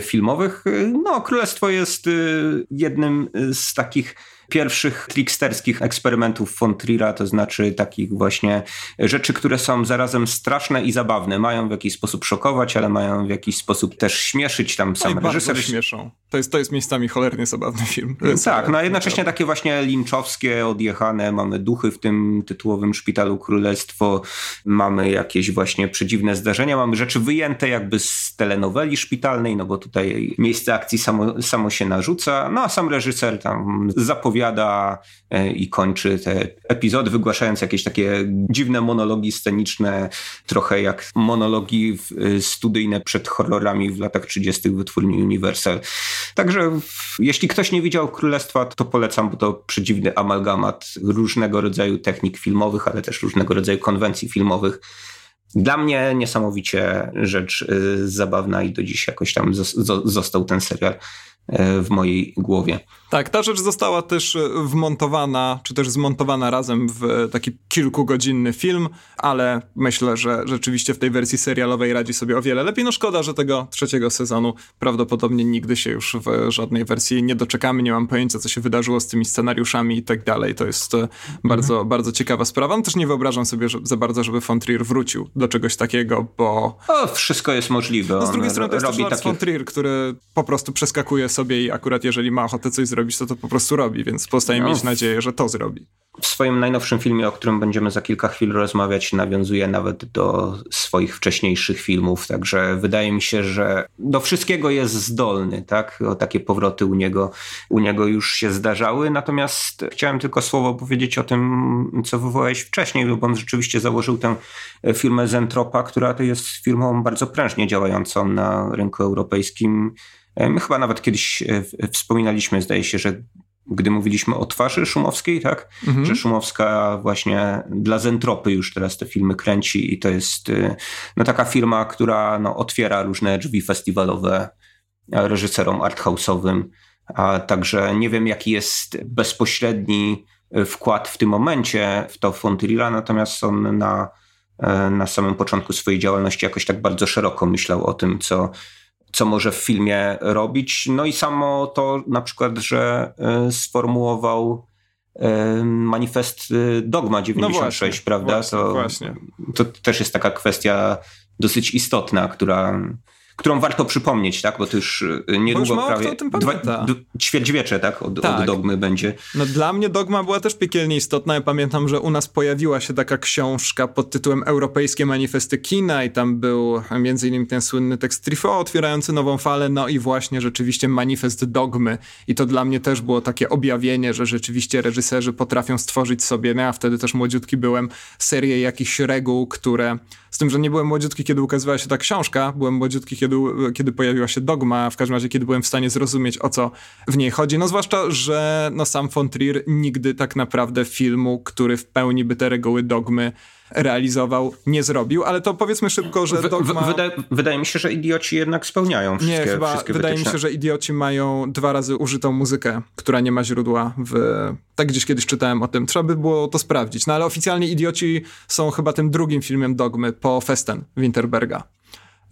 filmowych. E, no, Królestwo jest e, jednym z takich pierwszych tricksterskich eksperymentów von Trier'a, to znaczy takich właśnie rzeczy, które są zarazem straszne i zabawne. Mają w jakiś sposób szokować, ale mają w jakiś sposób też śmieszyć. Tam sam no reżyser... śmieszą. To jest, to jest miejscami cholernie zabawny film. Tak, no a jednocześnie takie właśnie linczowskie, odjechane. Mamy duchy w tym tytułowym Szpitalu Królestwo. Mamy jakieś właśnie przedziwne zdarzenia. Mamy rzeczy wyjęte jakby z telenoweli szpitalnej, no bo tutaj miejsce akcji samo, samo się narzuca. No a sam reżyser tam zapowiada opowiada e, i kończy te epizody, wygłaszając jakieś takie dziwne monologi sceniczne, trochę jak monologi e, studyjne przed horrorami w latach 30. wytwórni Universal. Także jeśli ktoś nie widział Królestwa, to polecam, bo to przedziwny amalgamat różnego rodzaju technik filmowych, ale też różnego rodzaju konwencji filmowych dla mnie niesamowicie rzecz y, zabawna i do dziś jakoś tam został ten serial w mojej głowie. Tak, ta rzecz została też e, wmontowana, czy też zmontowana razem w taki kilkugodzinny film, ale myślę, że rzeczywiście w tej wersji serialowej radzi sobie o wiele lepiej. No szkoda, że tego trzeciego sezonu prawdopodobnie nigdy się już w żadnej wersji nie doczekamy. Nie mam pojęcia, co się wydarzyło z tymi scenariuszami i tak dalej. To jest e, bardzo, mhm. bardzo ciekawa sprawa. No też nie wyobrażam sobie że, za bardzo, żeby von Trier wrócił do czegoś takiego, bo... O, wszystko jest możliwe. No z drugiej strony to jest też Lars takich... von Trier, który po prostu przeskakuje sobie i akurat jeżeli ma ochotę coś zrobić, to to po prostu robi, więc pozostaje no. mieć nadzieję, że to zrobi. W swoim najnowszym filmie, o którym będziemy za kilka chwil rozmawiać, nawiązuje nawet do swoich wcześniejszych filmów, także wydaje mi się, że do wszystkiego jest zdolny, tak? O takie powroty u niego, u niego już się zdarzały, natomiast chciałem tylko słowo powiedzieć o tym, co wywołałeś wcześniej, bo on rzeczywiście założył tę firmę Zentropa, która to jest firmą bardzo prężnie działającą na rynku europejskim My chyba nawet kiedyś e, wspominaliśmy, zdaje się, że gdy mówiliśmy o twarzy Szumowskiej, tak? Mhm. Że Szumowska właśnie dla Zentropy już teraz te filmy kręci i to jest e, no, taka firma, która no, otwiera różne drzwi festiwalowe reżyserom arthouse'owym, a także nie wiem jaki jest bezpośredni e, wkład w tym momencie w to Fontrira, natomiast on na, na samym początku swojej działalności jakoś tak bardzo szeroko myślał o tym, co co może w filmie robić. No i samo to na przykład, że e, sformułował e, manifest e, Dogma 96, no właśnie, prawda? Właśnie, to, właśnie. to też jest taka kwestia dosyć istotna, która którą warto przypomnieć, tak? Bo to już y, niedługo bo prawie dwa, ćwierćwiecze, tak? Od, tak? od, dogmy będzie. No dla mnie dogma była też piekielnie istotna. Ja pamiętam, że u nas pojawiła się taka książka pod tytułem Europejskie Manifesty Kina i tam był między innymi ten słynny tekst Trifo otwierający nową falę, no i właśnie rzeczywiście manifest dogmy. I to dla mnie też było takie objawienie, że rzeczywiście reżyserzy potrafią stworzyć sobie, no ja wtedy też młodziutki byłem, serię jakichś reguł, które z tym, że nie byłem młodziutki, kiedy ukazywała się ta książka, byłem młodziutki, kiedy, kiedy pojawiła się dogma, w każdym razie, kiedy byłem w stanie zrozumieć, o co w niej chodzi. No zwłaszcza, że no, sam von Trier nigdy tak naprawdę filmu, który w pełni by te reguły dogmy realizował, nie zrobił, ale to powiedzmy szybko, że dogma... Wydaje, wydaje mi się, że idioci jednak spełniają wszystkie Nie, chyba wszystkie wydaje wytyczne. mi się, że idioci mają dwa razy użytą muzykę, która nie ma źródła w... Tak gdzieś kiedyś czytałem o tym. Trzeba by było to sprawdzić. No ale oficjalnie idioci są chyba tym drugim filmem Dogmy po Festen Winterberga.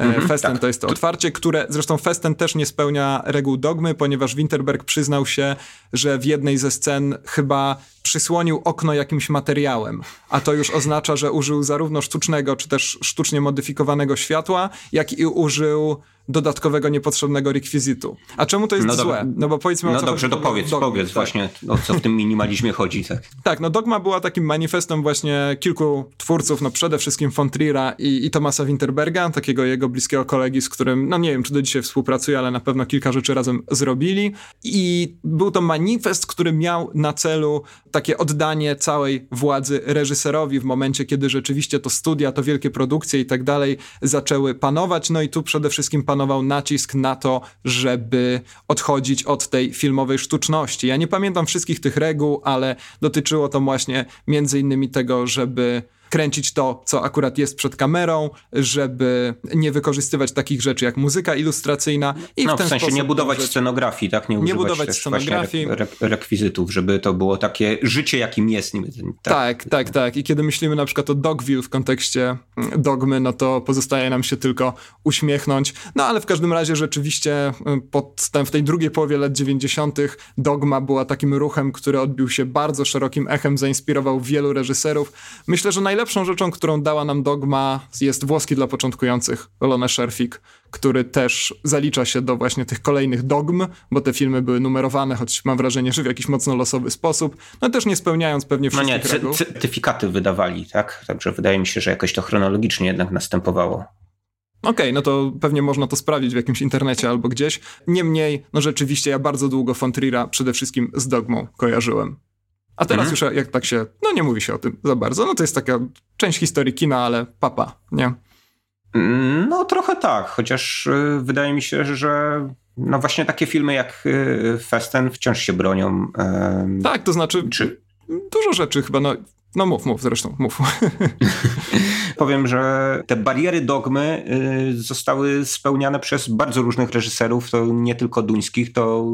Mm-hmm, Festen tak. to jest to otwarcie, które zresztą Festen też nie spełnia reguł dogmy, ponieważ Winterberg przyznał się, że w jednej ze scen chyba przysłonił okno jakimś materiałem, a to już oznacza, że użył zarówno sztucznego, czy też sztucznie modyfikowanego światła, jak i użył dodatkowego, niepotrzebnego rekwizytu. A czemu to jest no złe? No bo powiedzmy No dobrze, to powiedz, dogmy, powiedz tak. właśnie o co w tym minimalizmie chodzi. Tak? tak, no Dogma była takim manifestem właśnie kilku twórców, no przede wszystkim von Trier'a i, i Thomasa Winterberga, takiego jego bliskiego kolegi, z którym, no nie wiem, czy do dzisiaj współpracuje, ale na pewno kilka rzeczy razem zrobili. I był to manifest, który miał na celu takie oddanie całej władzy reżyserowi w momencie, kiedy rzeczywiście to studia, to wielkie produkcje i tak dalej zaczęły panować. No i tu przede wszystkim nacisk na to, żeby odchodzić od tej filmowej sztuczności. Ja nie pamiętam wszystkich tych reguł, ale dotyczyło to właśnie między innymi tego, żeby kręcić to, co akurat jest przed kamerą, żeby nie wykorzystywać takich rzeczy jak muzyka ilustracyjna i no, w ten w sensie nie budować scenografii, tak? Nie, nie budować scenografii. Re, re, rekwizytów, żeby to było takie życie, jakim jest. Tak? tak, tak, tak. I kiedy myślimy na przykład o Dogville w kontekście mm, dogmy, no to pozostaje nam się tylko uśmiechnąć. No ale w każdym razie rzeczywiście y, pod, w tej drugiej połowie lat 90. dogma była takim ruchem, który odbił się bardzo szerokim echem, zainspirował wielu reżyserów. Myślę, że najlepiej najlepszą rzeczą, którą dała nam Dogma jest włoski dla początkujących, Lone Sherfik, który też zalicza się do właśnie tych kolejnych dogm, bo te filmy były numerowane, choć mam wrażenie, że w jakiś mocno losowy sposób, no też nie spełniając pewnie wszystkich no nie, reguł. certyfikaty wydawali, tak? Także wydaje mi się, że jakoś to chronologicznie jednak następowało. Okej, okay, no to pewnie można to sprawdzić w jakimś internecie albo gdzieś. Niemniej, no rzeczywiście ja bardzo długo Fontrira przede wszystkim z Dogmą kojarzyłem. A teraz mhm. już jak tak się, no nie mówi się o tym za bardzo. No to jest taka część historii kina, ale papa, nie? No trochę tak, chociaż y, wydaje mi się, że no właśnie takie filmy jak y, Festen wciąż się bronią. Tak, to znaczy czy... dużo rzeczy chyba, no, no mów, mów zresztą, mów. Powiem, że te bariery dogmy zostały spełniane przez bardzo różnych reżyserów, to nie tylko duńskich, to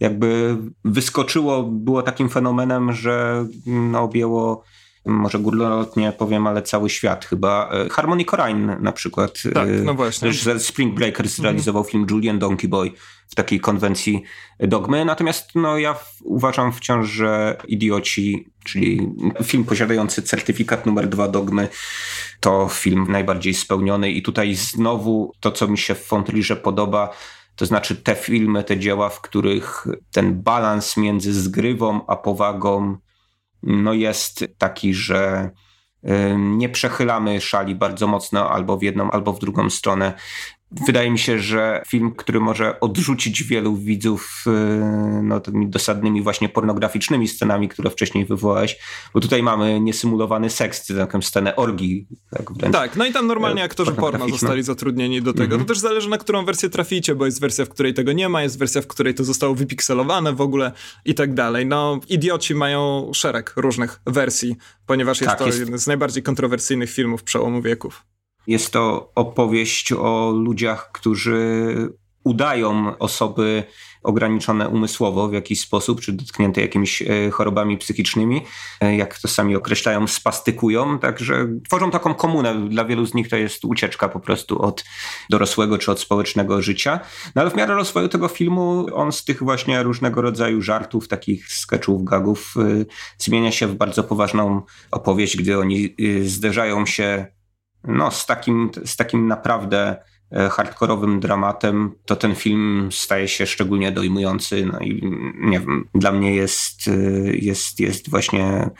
jakby wyskoczyło, było takim fenomenem, że no, objęło może górnolotnie powiem, ale cały świat chyba. E, Harmony Korine na przykład. Tak, no właśnie. Spring Breakers realizował film Julian Donkey Boy w takiej konwencji dogmy. Natomiast no, ja uważam wciąż, że Idioci, czyli film posiadający certyfikat numer dwa dogmy, to film najbardziej spełniony i tutaj znowu to, co mi się w Fontrillerze podoba, to znaczy te filmy, te dzieła, w których ten balans między zgrywą a powagą no jest taki, że nie przechylamy szali bardzo mocno albo w jedną, albo w drugą stronę. Wydaje mi się, że film, który może odrzucić wielu widzów y, no, tymi dosadnymi właśnie pornograficznymi scenami, które wcześniej wywołałeś, bo tutaj mamy niesymulowany seks, taką scenę orgii. Tak, wręcz, tak, no i tam normalnie aktorzy porno zostali zatrudnieni do tego. -hmm. To też zależy na którą wersję traficie, bo jest wersja, w której tego nie ma, jest wersja, w której to zostało wypikselowane w ogóle i tak dalej. No, idioci mają szereg różnych wersji, ponieważ jest tak, to jest... jeden z najbardziej kontrowersyjnych filmów przełomu wieków. Jest to opowieść o ludziach, którzy udają osoby ograniczone umysłowo w jakiś sposób, czy dotknięte jakimiś e, chorobami psychicznymi, e, jak to sami określają, spastykują, także tworzą taką komunę. Dla wielu z nich to jest ucieczka po prostu od dorosłego czy od społecznego życia. No ale w miarę rozwoju tego filmu on z tych właśnie różnego rodzaju żartów, takich sketchów, gagów e, zmienia się w bardzo poważną opowieść, gdy oni zderzają się no, z, takim, z takim naprawdę e, hardkorowym dramatem, to ten film staje się szczególnie dojmujący. No i nie wiem, dla mnie jest, e, jest, jest właśnie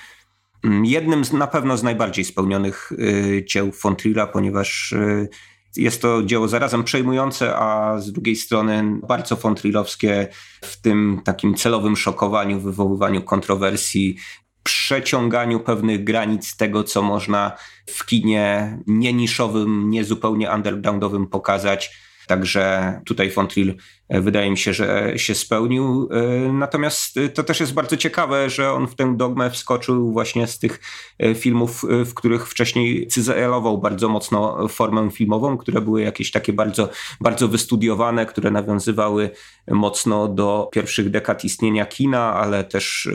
mm, jednym z, na pewno z najbardziej spełnionych e, dzieł Fontrilla, ponieważ jest to dzieło zarazem przejmujące, a z drugiej strony bardzo fontrillowskie w tym takim celowym szokowaniu, wywoływaniu kontrowersji, przeciąganiu pewnych granic tego, co można w kinie nie niszowym, nie zupełnie undergroundowym pokazać Także tutaj Fontril e, wydaje mi się, że się spełnił. E, natomiast e, to też jest bardzo ciekawe, że on w tę dogmę wskoczył właśnie z tych filmów, w których wcześniej cyzelował bardzo mocno formę filmową, które były jakieś takie bardzo, bardzo wystudiowane, które nawiązywały mocno do pierwszych dekad istnienia kina, ale też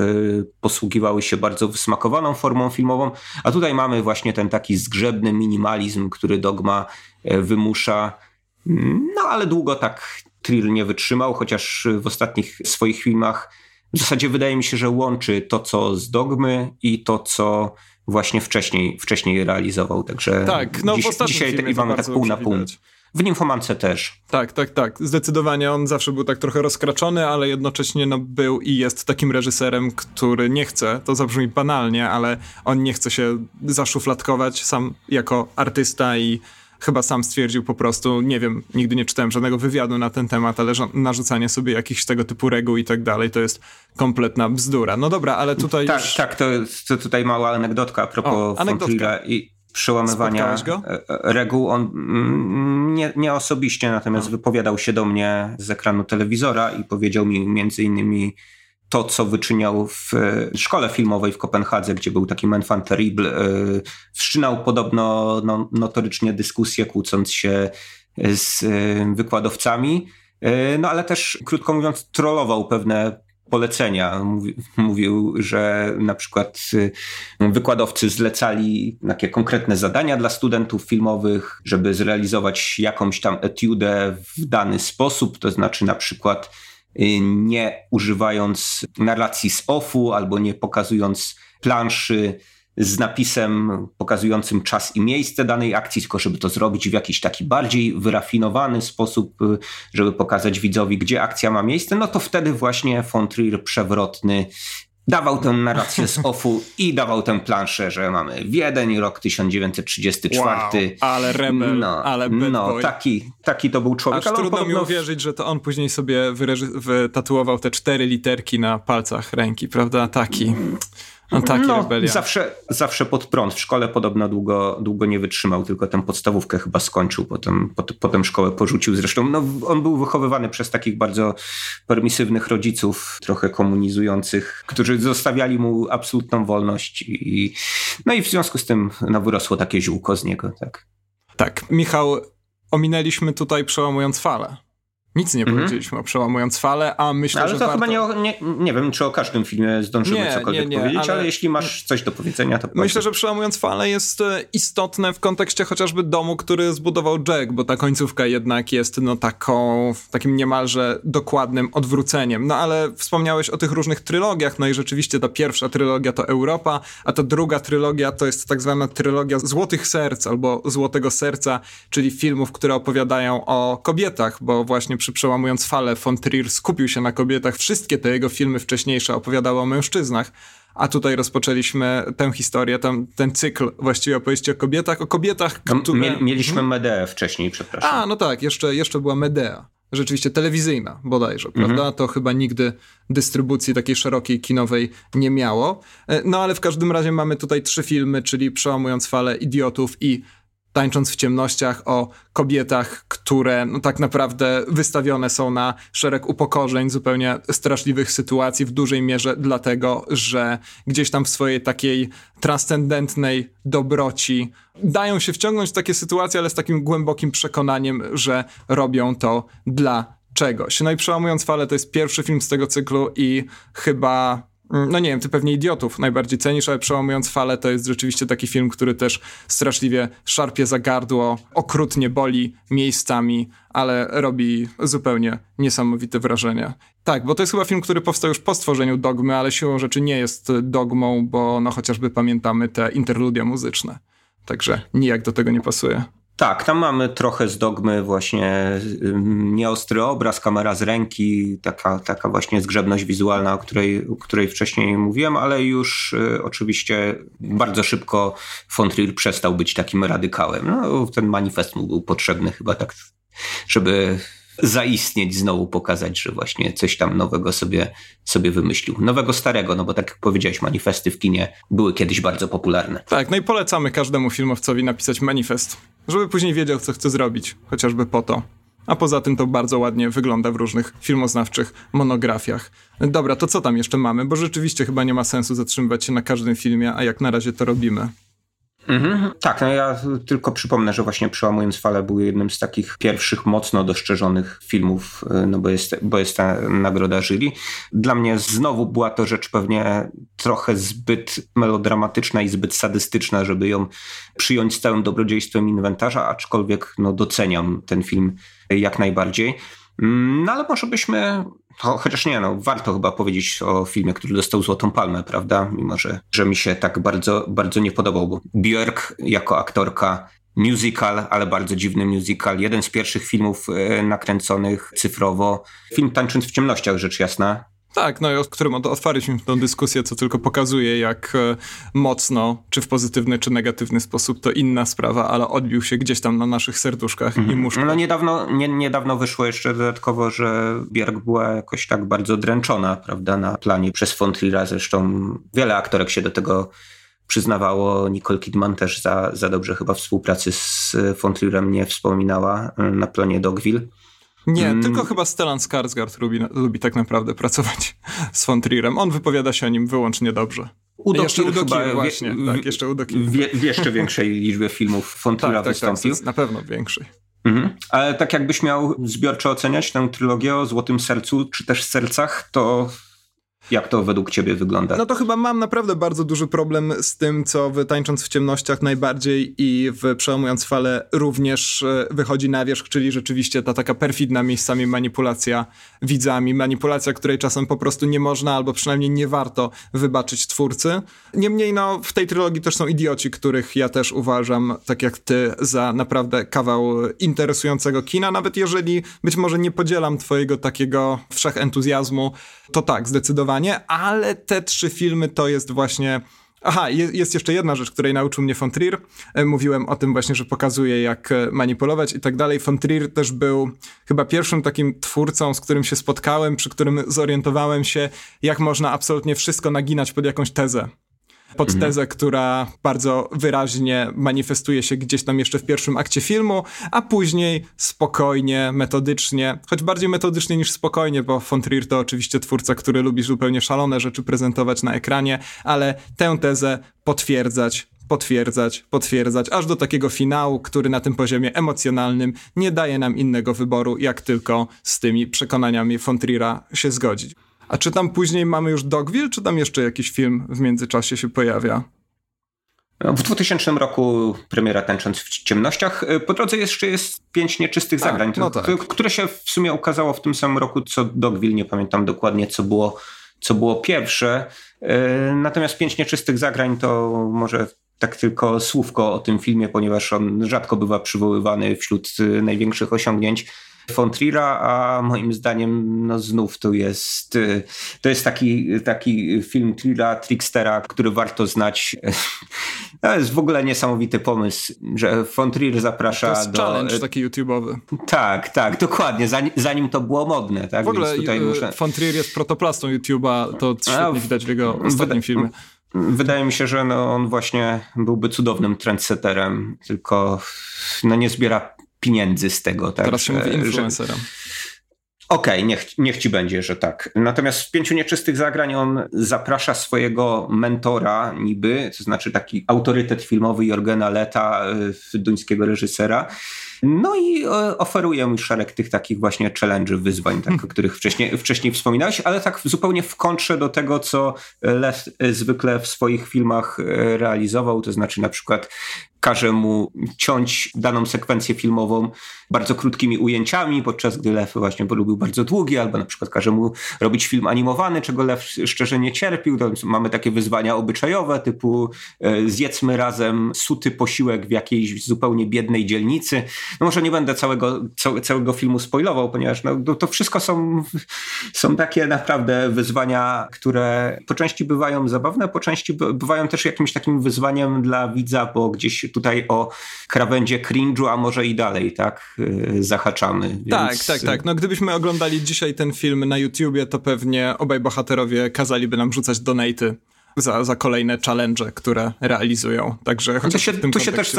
posługiwały się bardzo wysmakowaną formą filmową. A tutaj mamy właśnie ten taki zgrzebny minimalizm, który dogma wymusza no ale długo tak Trill nie wytrzymał, chociaż w ostatnich swoich filmach w zasadzie wydaje mi się, że łączy to, co z Dogmy i to, co właśnie wcześniej, wcześniej realizował. Także tak, no dziś, dzisiaj tak, mamy tak pół na pół. W Nymfomance też. Tak, tak, tak. Zdecydowanie on zawsze był tak trochę rozkraczony, ale jednocześnie no, był i jest takim reżyserem, który nie chce, to zabrzmi banalnie, ale on nie chce się zaszufladkować sam jako artysta i chyba sam stwierdził po prostu, nie wiem, nigdy nie czytałem żadnego wywiadu na ten temat, ale narzucanie sobie jakichś tego typu reguł i tak dalej, to jest kompletna bzdura. No dobra, ale tutaj Tak, już... tak, to, to tutaj mała anegdotka a propos Fontrilla i przełamywania e, e, reguł. On mm, nie, nie osobiście, natomiast wypowiadał się do mnie z ekranu telewizora i powiedział mi między innymi to, co wyczyniał w e, szkole filmowej w Kopenhadze, gdzie był taki enfant terrible, e, wszczynał podobno no, notorycznie dyskusje, kłócąc się z e, wykładowcami, no ale też, krótko mówiąc, trollował pewne polecenia. mówił, że na przykład wykładowcy zlecali takie konkretne zadania dla studentów filmowych, żeby zrealizować jakąś tam etiudę w dany sposób, to znaczy na przykład nie używając narracji z offu albo nie pokazując planszy z napisem pokazującym czas i miejsce danej akcji, tylko żeby to zrobić w jakiś taki bardziej wyrafinowany sposób, y, żeby pokazać widzowi, gdzie akcja ma miejsce, no to wtedy właśnie von Trier przewrotny dawał tę narrację z offu i dawał tę planszę, że mamy Wiedeń, rok 1934. Wow, ale rebel, no, ale No, taki, taki to był człowiek. Aż ale trudno mi uwierzyć, że to on później sobie wytatuował te cztery literki na palcach ręki, prawda? Taki... No taki no, rebelia. Zawsze, zawsze pod prąd. W szkole podobno długo, długo nie wytrzymał, tylko tę podstawówkę chyba skończył, potem, pot, potem szkołę porzucił. Zresztą no, on był wychowywany przez takich bardzo permisywnych rodziców, trochę komunizujących, którzy zostawiali mu absolutną wolność i no i w związku z tym no, wyrosło takie ziółko z niego. Tak, tak Michał, ominęliśmy tutaj przełamując falę. Nic nie mhm. powiedzieliśmy o przełamując falę, a myślę, ale że to warto... chyba nie, nie, nie wiem, czy o każdym filmie zdążymy nie, cokolwiek nie, nie, powiedzieć, ale... ale... jeśli masz coś do powiedzenia, to Myślę, że przełamując falę jest e, istotne w kontekście chociażby domu, który zbudował Jack, bo ta końcówka jednak jest no taką, takim niemalże dokładnym odwróceniem. No ale wspomniałeś o tych różnych trylogiach, no i rzeczywiście ta pierwsza trylogia to Europa, a ta druga trylogia to jest tak zwana trylogia Złotych Serc albo Złotego Serca, czyli filmów, które opowiadają o kobietach, bo właśnie przy Przełamując Falę von Trier skupił się na kobietach. Wszystkie te jego filmy wcześniejsze opowiadały o mężczyznach. A tutaj rozpoczęliśmy tę historię, ten, ten cykl właściwie opowieści o kobietach, o kobietach, no, które... Mieliśmy mhm. Medeę wcześniej, przepraszam. A, no tak, jeszcze, jeszcze była Medea. Rzeczywiście telewizyjna bodajże, mhm. prawda? To chyba nigdy dystrybucji takiej szerokiej, kinowej nie miało. E, no ale w każdym razie mamy tutaj trzy filmy, czyli Przełamując Falę Idiotów i tańcząc w ciemnościach o kobietach, które no, tak naprawdę wystawione są na szereg upokorzeń, zupełnie straszliwych sytuacji, w dużej mierze dlatego, że gdzieś tam w swojej takiej transcendentnej dobroci dają się wciągnąć w takie sytuacje, ale z takim głębokim przekonaniem, że robią to dla czegoś. No i przełamując falę, to jest pierwszy film z tego cyklu i chyba no nie wiem, ty pewnie idiotów najbardziej cenisz, ale przełamując falę to jest rzeczywiście taki film, który też straszliwie szarpie za gardło, okrutnie boli miejscami, ale robi zupełnie niesamowite wrażenie. Tak, bo to jest chyba film, który powstał już po stworzeniu dogmy, ale siłą rzeczy nie jest dogmą, bo no chociażby pamiętamy te interludia muzyczne. Także nijak do tego nie pasuje. Tak, tam mamy trochę z dogmy właśnie nieostry obraz, kamera z ręki, taka, taka właśnie zgrzebność wizualna, o której, o której wcześniej mówiłem, ale już y, oczywiście bardzo szybko von Trier przestał być takim radykałem. No, ten manifest mu był potrzebny chyba tak, żeby zaistnieć, znowu pokazać, że właśnie coś tam nowego sobie, sobie wymyślił. Nowego, starego, no bo tak jak powiedziałeś, manifesty w kinie były kiedyś bardzo popularne. Tak, no i polecamy każdemu filmowcowi napisać manifest, żeby później wiedział, co chce zrobić, chociażby po to. A poza tym to bardzo ładnie wygląda w różnych filmoznawczych monografiach. Dobra, to co tam jeszcze mamy? Bo rzeczywiście chyba nie ma sensu zatrzymywać się na każdym filmie, a jak na razie to robimy. Mhm. Tak, no ja tylko przypomnę, że właśnie Przełamując Falę był jednym z takich pierwszych mocno dostrzeżonych filmów, y, no bo jest, bo jest ta nagroda jury. Dla mnie znowu była to rzecz pewnie trochę zbyt melodramatyczna i zbyt sadystyczna, żeby ją przyjąć z całym dobrodziejstwem inwentarza, aczkolwiek no doceniam ten film jak najbardziej. Mm, no ale może byśmy to, chociaż nie, no, warto chyba powiedzieć o filmie, który dostał Złotą Palmę, prawda? Mimo, że, że mi się tak bardzo, bardzo nie podobał, bo Björk jako aktorka musical, ale bardzo dziwny musical. Jeden z pierwszych filmów e, nakręconych cyfrowo. Film Tańcząc w ciemnościach, rzecz jasna. Tak, no i o którym otwarliśmy tę dyskusję, co tylko pokazuje, jak e, mocno, czy w pozytywny, czy negatywny sposób, to inna sprawa, ale odbił się gdzieś tam na naszych serduszkach i mhm. muszkach. No niedawno, nie, niedawno wyszło jeszcze dodatkowo, że Bierg była jakoś tak bardzo dręczona, prawda, na planie przez Fontrira. Zresztą wiele aktorek się do tego przyznawało. Nicole Kidman też za, za dobrze chyba współpracy z Fontrirem nie wspominała e, na planie Dogville. Nie, mm. tylko chyba Stellan Skarsgård lubi, lubi tak naprawdę pracować z von Trierem. On wypowiada się o nim wyłącznie dobrze. Udo jeszcze Udo chyba właśnie, wie, tak, jeszcze Udo wie, w jeszcze większej liczbie filmów von Triera tak, wystąpił. Tak, na pewno większej. Mhm. Ale tak jakbyś miał zbiorczo oceniać tę trylogię o Złotym Sercu, czy też Sercach, to jak to według ciebie wygląda? No to chyba mam naprawdę bardzo duży problem z tym, co w Tańcząc w ciemnościach najbardziej i w Przełamując falę również e, wychodzi na wierzch, czyli rzeczywiście ta taka perfidna miejscami manipulacja widzami, manipulacja, której czasem po prostu nie można albo przynajmniej nie warto wybaczyć twórcy. Niemniej no w tej trylogii też są idioci, których ja też uważam, tak jak ty, za naprawdę kawał interesującego kina, nawet jeżeli być może nie podzielam twojego takiego wszechentuzjazmu, to tak, zdecydowanie zdecydowanie, ale te trzy filmy to jest właśnie Aha, jest jeszcze jedna rzecz, której nauczył mnie von Trier. E, mówiłem o tym właśnie, że pokazuje, jak e, manipulować i tak dalej. Von Trier też był chyba pierwszym takim twórcą, z którym się spotkałem, przy którym zorientowałem się, jak można absolutnie wszystko naginać pod jakąś tezę pod mhm. tezę, która bardzo wyraźnie manifestuje się gdzieś tam jeszcze w pierwszym akcie filmu, a później spokojnie, metodycznie, choć bardziej metodycznie niż spokojnie, bo von Trier to oczywiście twórca, który lubi zupełnie szalone rzeczy prezentować na ekranie, ale tę tezę potwierdzać, potwierdzać, potwierdzać, aż do takiego finału, który na tym poziomie emocjonalnym nie daje nam innego wyboru, jak tylko z tymi przekonaniami von Trier'a się zgodzić. A czy tam później mamy już Dogville, czy tam jeszcze jakiś film w międzyczasie się pojawia? W 2000 roku premiera Tęcząc w ciemnościach. Po drodze jeszcze jest pięć nieczystych A, zagrań, no tak. które się w sumie ukazało w tym samym roku co Dogville. Nie pamiętam dokładnie, co było, co było pierwsze. E, natomiast pięć nieczystych zagrań to może tak tylko słówko o tym filmie, ponieważ on rzadko bywa przywoływany wśród największych osiągnięć von Trier'a, a moim zdaniem no znów to jest y, to jest taki, taki film Trier'a, Trickstera, który warto znać. To jest w ogóle niesamowity pomysł, że von Trier zaprasza to jest do... challenge taki YouTube'owy. Tak, tak, dokładnie, zanim, zanim to było modne. Tak? W ogóle tutaj y, muszę... von Trier jest protoplastą YouTube'a, to świetnie widać w jego ostatnim filmie. Wydaje mi się, że no on właśnie byłby cudownym trendsetterem, tylko no nie zbiera pieniędzy z tego. Tak, Teraz się mówi influencerem. Okej, okay, niech, niech ci będzie, że tak. Natomiast w pięciu nieczystych zagrań on zaprasza swojego mentora niby, to znaczy taki autorytet filmowy Jorgena Leta, y, duńskiego reżysera, no i e, oferuję mi szereg tych takich właśnie challenge'ów, wyzwań, tak, o których wcześniej, wcześniej wspominałeś, ale tak zupełnie w kontrze do tego, co Lew zwykle w swoich filmach e, realizował, to znaczy na przykład każe mu ciąć daną sekwencję filmową bardzo krótkimi ujęciami, podczas gdy Lew właśnie polubił bardzo długie, albo na przykład każe mu robić film animowany, czego Lew szczerze nie cierpił. Mamy takie wyzwania obyczajowe, typu e, zjedzmy razem suty posiłek w jakiejś zupełnie biednej dzielnicy. No może nie będę całego, całego filmu spoilował, ponieważ no, to wszystko są, są takie naprawdę wyzwania, które po części bywają zabawne, po części bywają też jakimś takim wyzwaniem dla widza, bo gdzieś tutaj o krawędzie cringe'u, a może i dalej, tak, y, zahaczamy. Więc... Tak, tak, tak. No gdybyśmy oglądali dzisiaj ten film na YouTubie, to pewnie obaj bohaterowie kazaliby nam rzucać donaty za, za kolejne challenge, które realizują. Także tu się, tu się też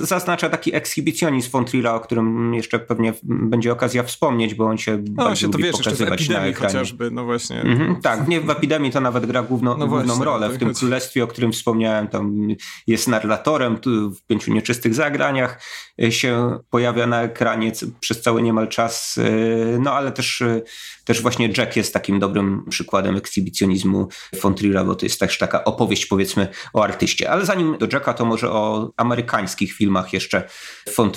zaznacza taki ekshibicjonizm Fontrila, o którym jeszcze pewnie będzie okazja wspomnieć, bo on się no, bardzo się to lubi wiesz, pokazywać na ekranie. chociażby, no właśnie. Mhm, tak, nie, w Epidemii to nawet gra główno, no główną właśnie, rolę. W tym chodzi. królestwie, o którym wspomniałem, tam jest narratorem, w Pięciu Nieczystych Zagraniach y, się pojawia na ekranie przez cały niemal czas, y, no ale też, y, też właśnie Jack jest takim dobrym przykładem ekshibicjonizmu Fontrila, bo to jest też taka opowieść powiedzmy o artyście. Ale zanim do Jacka, to może o amerykańskich filmach jeszcze von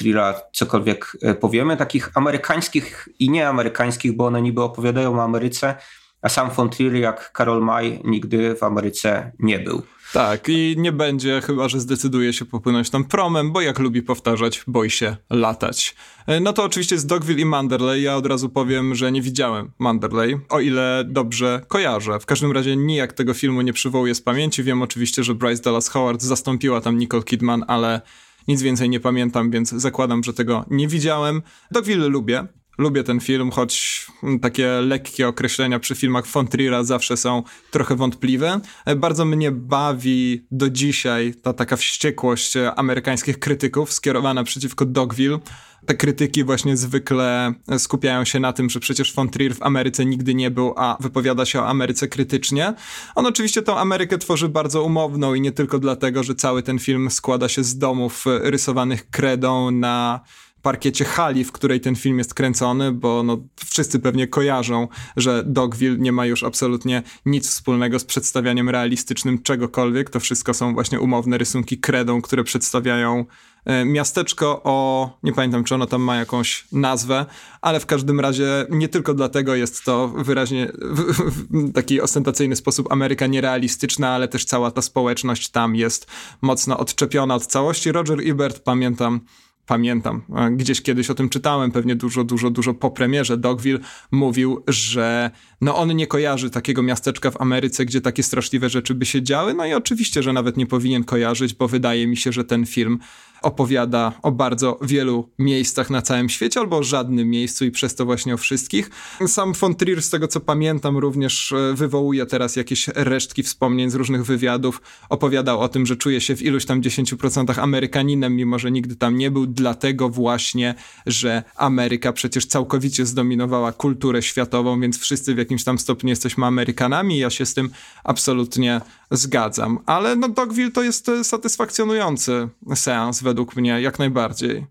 cokolwiek e, powiemy. Takich amerykańskich i nieamerykańskich, bo one niby opowiadają o Ameryce, a sam von jak Karol May nigdy w Ameryce nie był. Tak, i nie będzie, chyba że zdecyduje się popłynąć tam promem, bo jak lubi powtarzać, boi się latać. E, no to oczywiście jest Dogville i Manderley. Ja od razu powiem, że nie widziałem Manderley, o ile dobrze kojarzę. W każdym razie nijak tego filmu nie przywołuję z pamięci. Wiem oczywiście, że Bryce Dallas Howard zastąpiła tam Nicole Kidman, ale nic więcej nie pamiętam, więc zakładam, że tego nie widziałem. Dogville lubię. Lubię ten film, choć takie lekkie określenia przy filmach von Trier'a zawsze są trochę wątpliwe. Bardzo mnie bawi do dzisiaj ta taka wściekłość amerykańskich krytyków skierowana przeciwko Dogville. Te krytyki właśnie zwykle skupiają się na tym, że przecież von Trier w Ameryce nigdy nie był, a wypowiada się o Ameryce krytycznie. On oczywiście tą Amerykę tworzy bardzo umowną i nie tylko dlatego, że cały ten film składa się z domów rysowanych kredą na parkiecie hali, w której ten film jest kręcony, bo no, wszyscy pewnie kojarzą, że Dogville nie ma już absolutnie nic wspólnego z przedstawianiem realistycznym czegokolwiek. To wszystko są właśnie umowne rysunki kredą, które przedstawiają e, miasteczko o, nie pamiętam czy ono tam ma jakąś nazwę, ale w każdym razie nie tylko dlatego jest to wyraźnie w, w taki ostentacyjny sposób Ameryka nierealistyczna, ale też cała ta społeczność tam jest mocno odczepiona od całości. Roger Ebert, pamiętam, pamiętam, gdzieś kiedyś o tym czytałem, pewnie dużo, dużo, dużo po premierze, Dogville mówił, że no on nie kojarzy takiego miasteczka w Ameryce, gdzie takie straszliwe rzeczy by się działy, no i oczywiście, że nawet nie powinien kojarzyć, bo wydaje mi się, że ten film opowiada o bardzo wielu miejscach na całym świecie, albo o żadnym miejscu i przez to właśnie o wszystkich. Sam von Trier, z tego co pamiętam, również e, wywołuje teraz jakieś resztki wspomnień z różnych wywiadów. Opowiadał o tym, że czuje się w iluś tam 10% Amerykaninem, mimo że nigdy tam nie był, dlatego właśnie, że Ameryka przecież całkowicie zdominowała kulturę światową, więc wszyscy w jakimś tam stopniu jesteśmy Amerykanami. Ja się z tym absolutnie zgadzam. Ale no Dogville to jest e, satysfakcjonujący seans według mnie, jak najbardziej.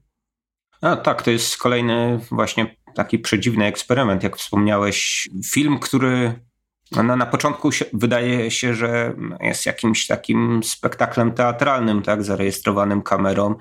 A, tak, to jest kolejny właśnie taki przedziwny eksperyment, jak wspomniałeś. Film, który no, na początku się, wydaje się, że jest jakimś takim spektaklem teatralnym, tak, zarejestrowanym kamerą.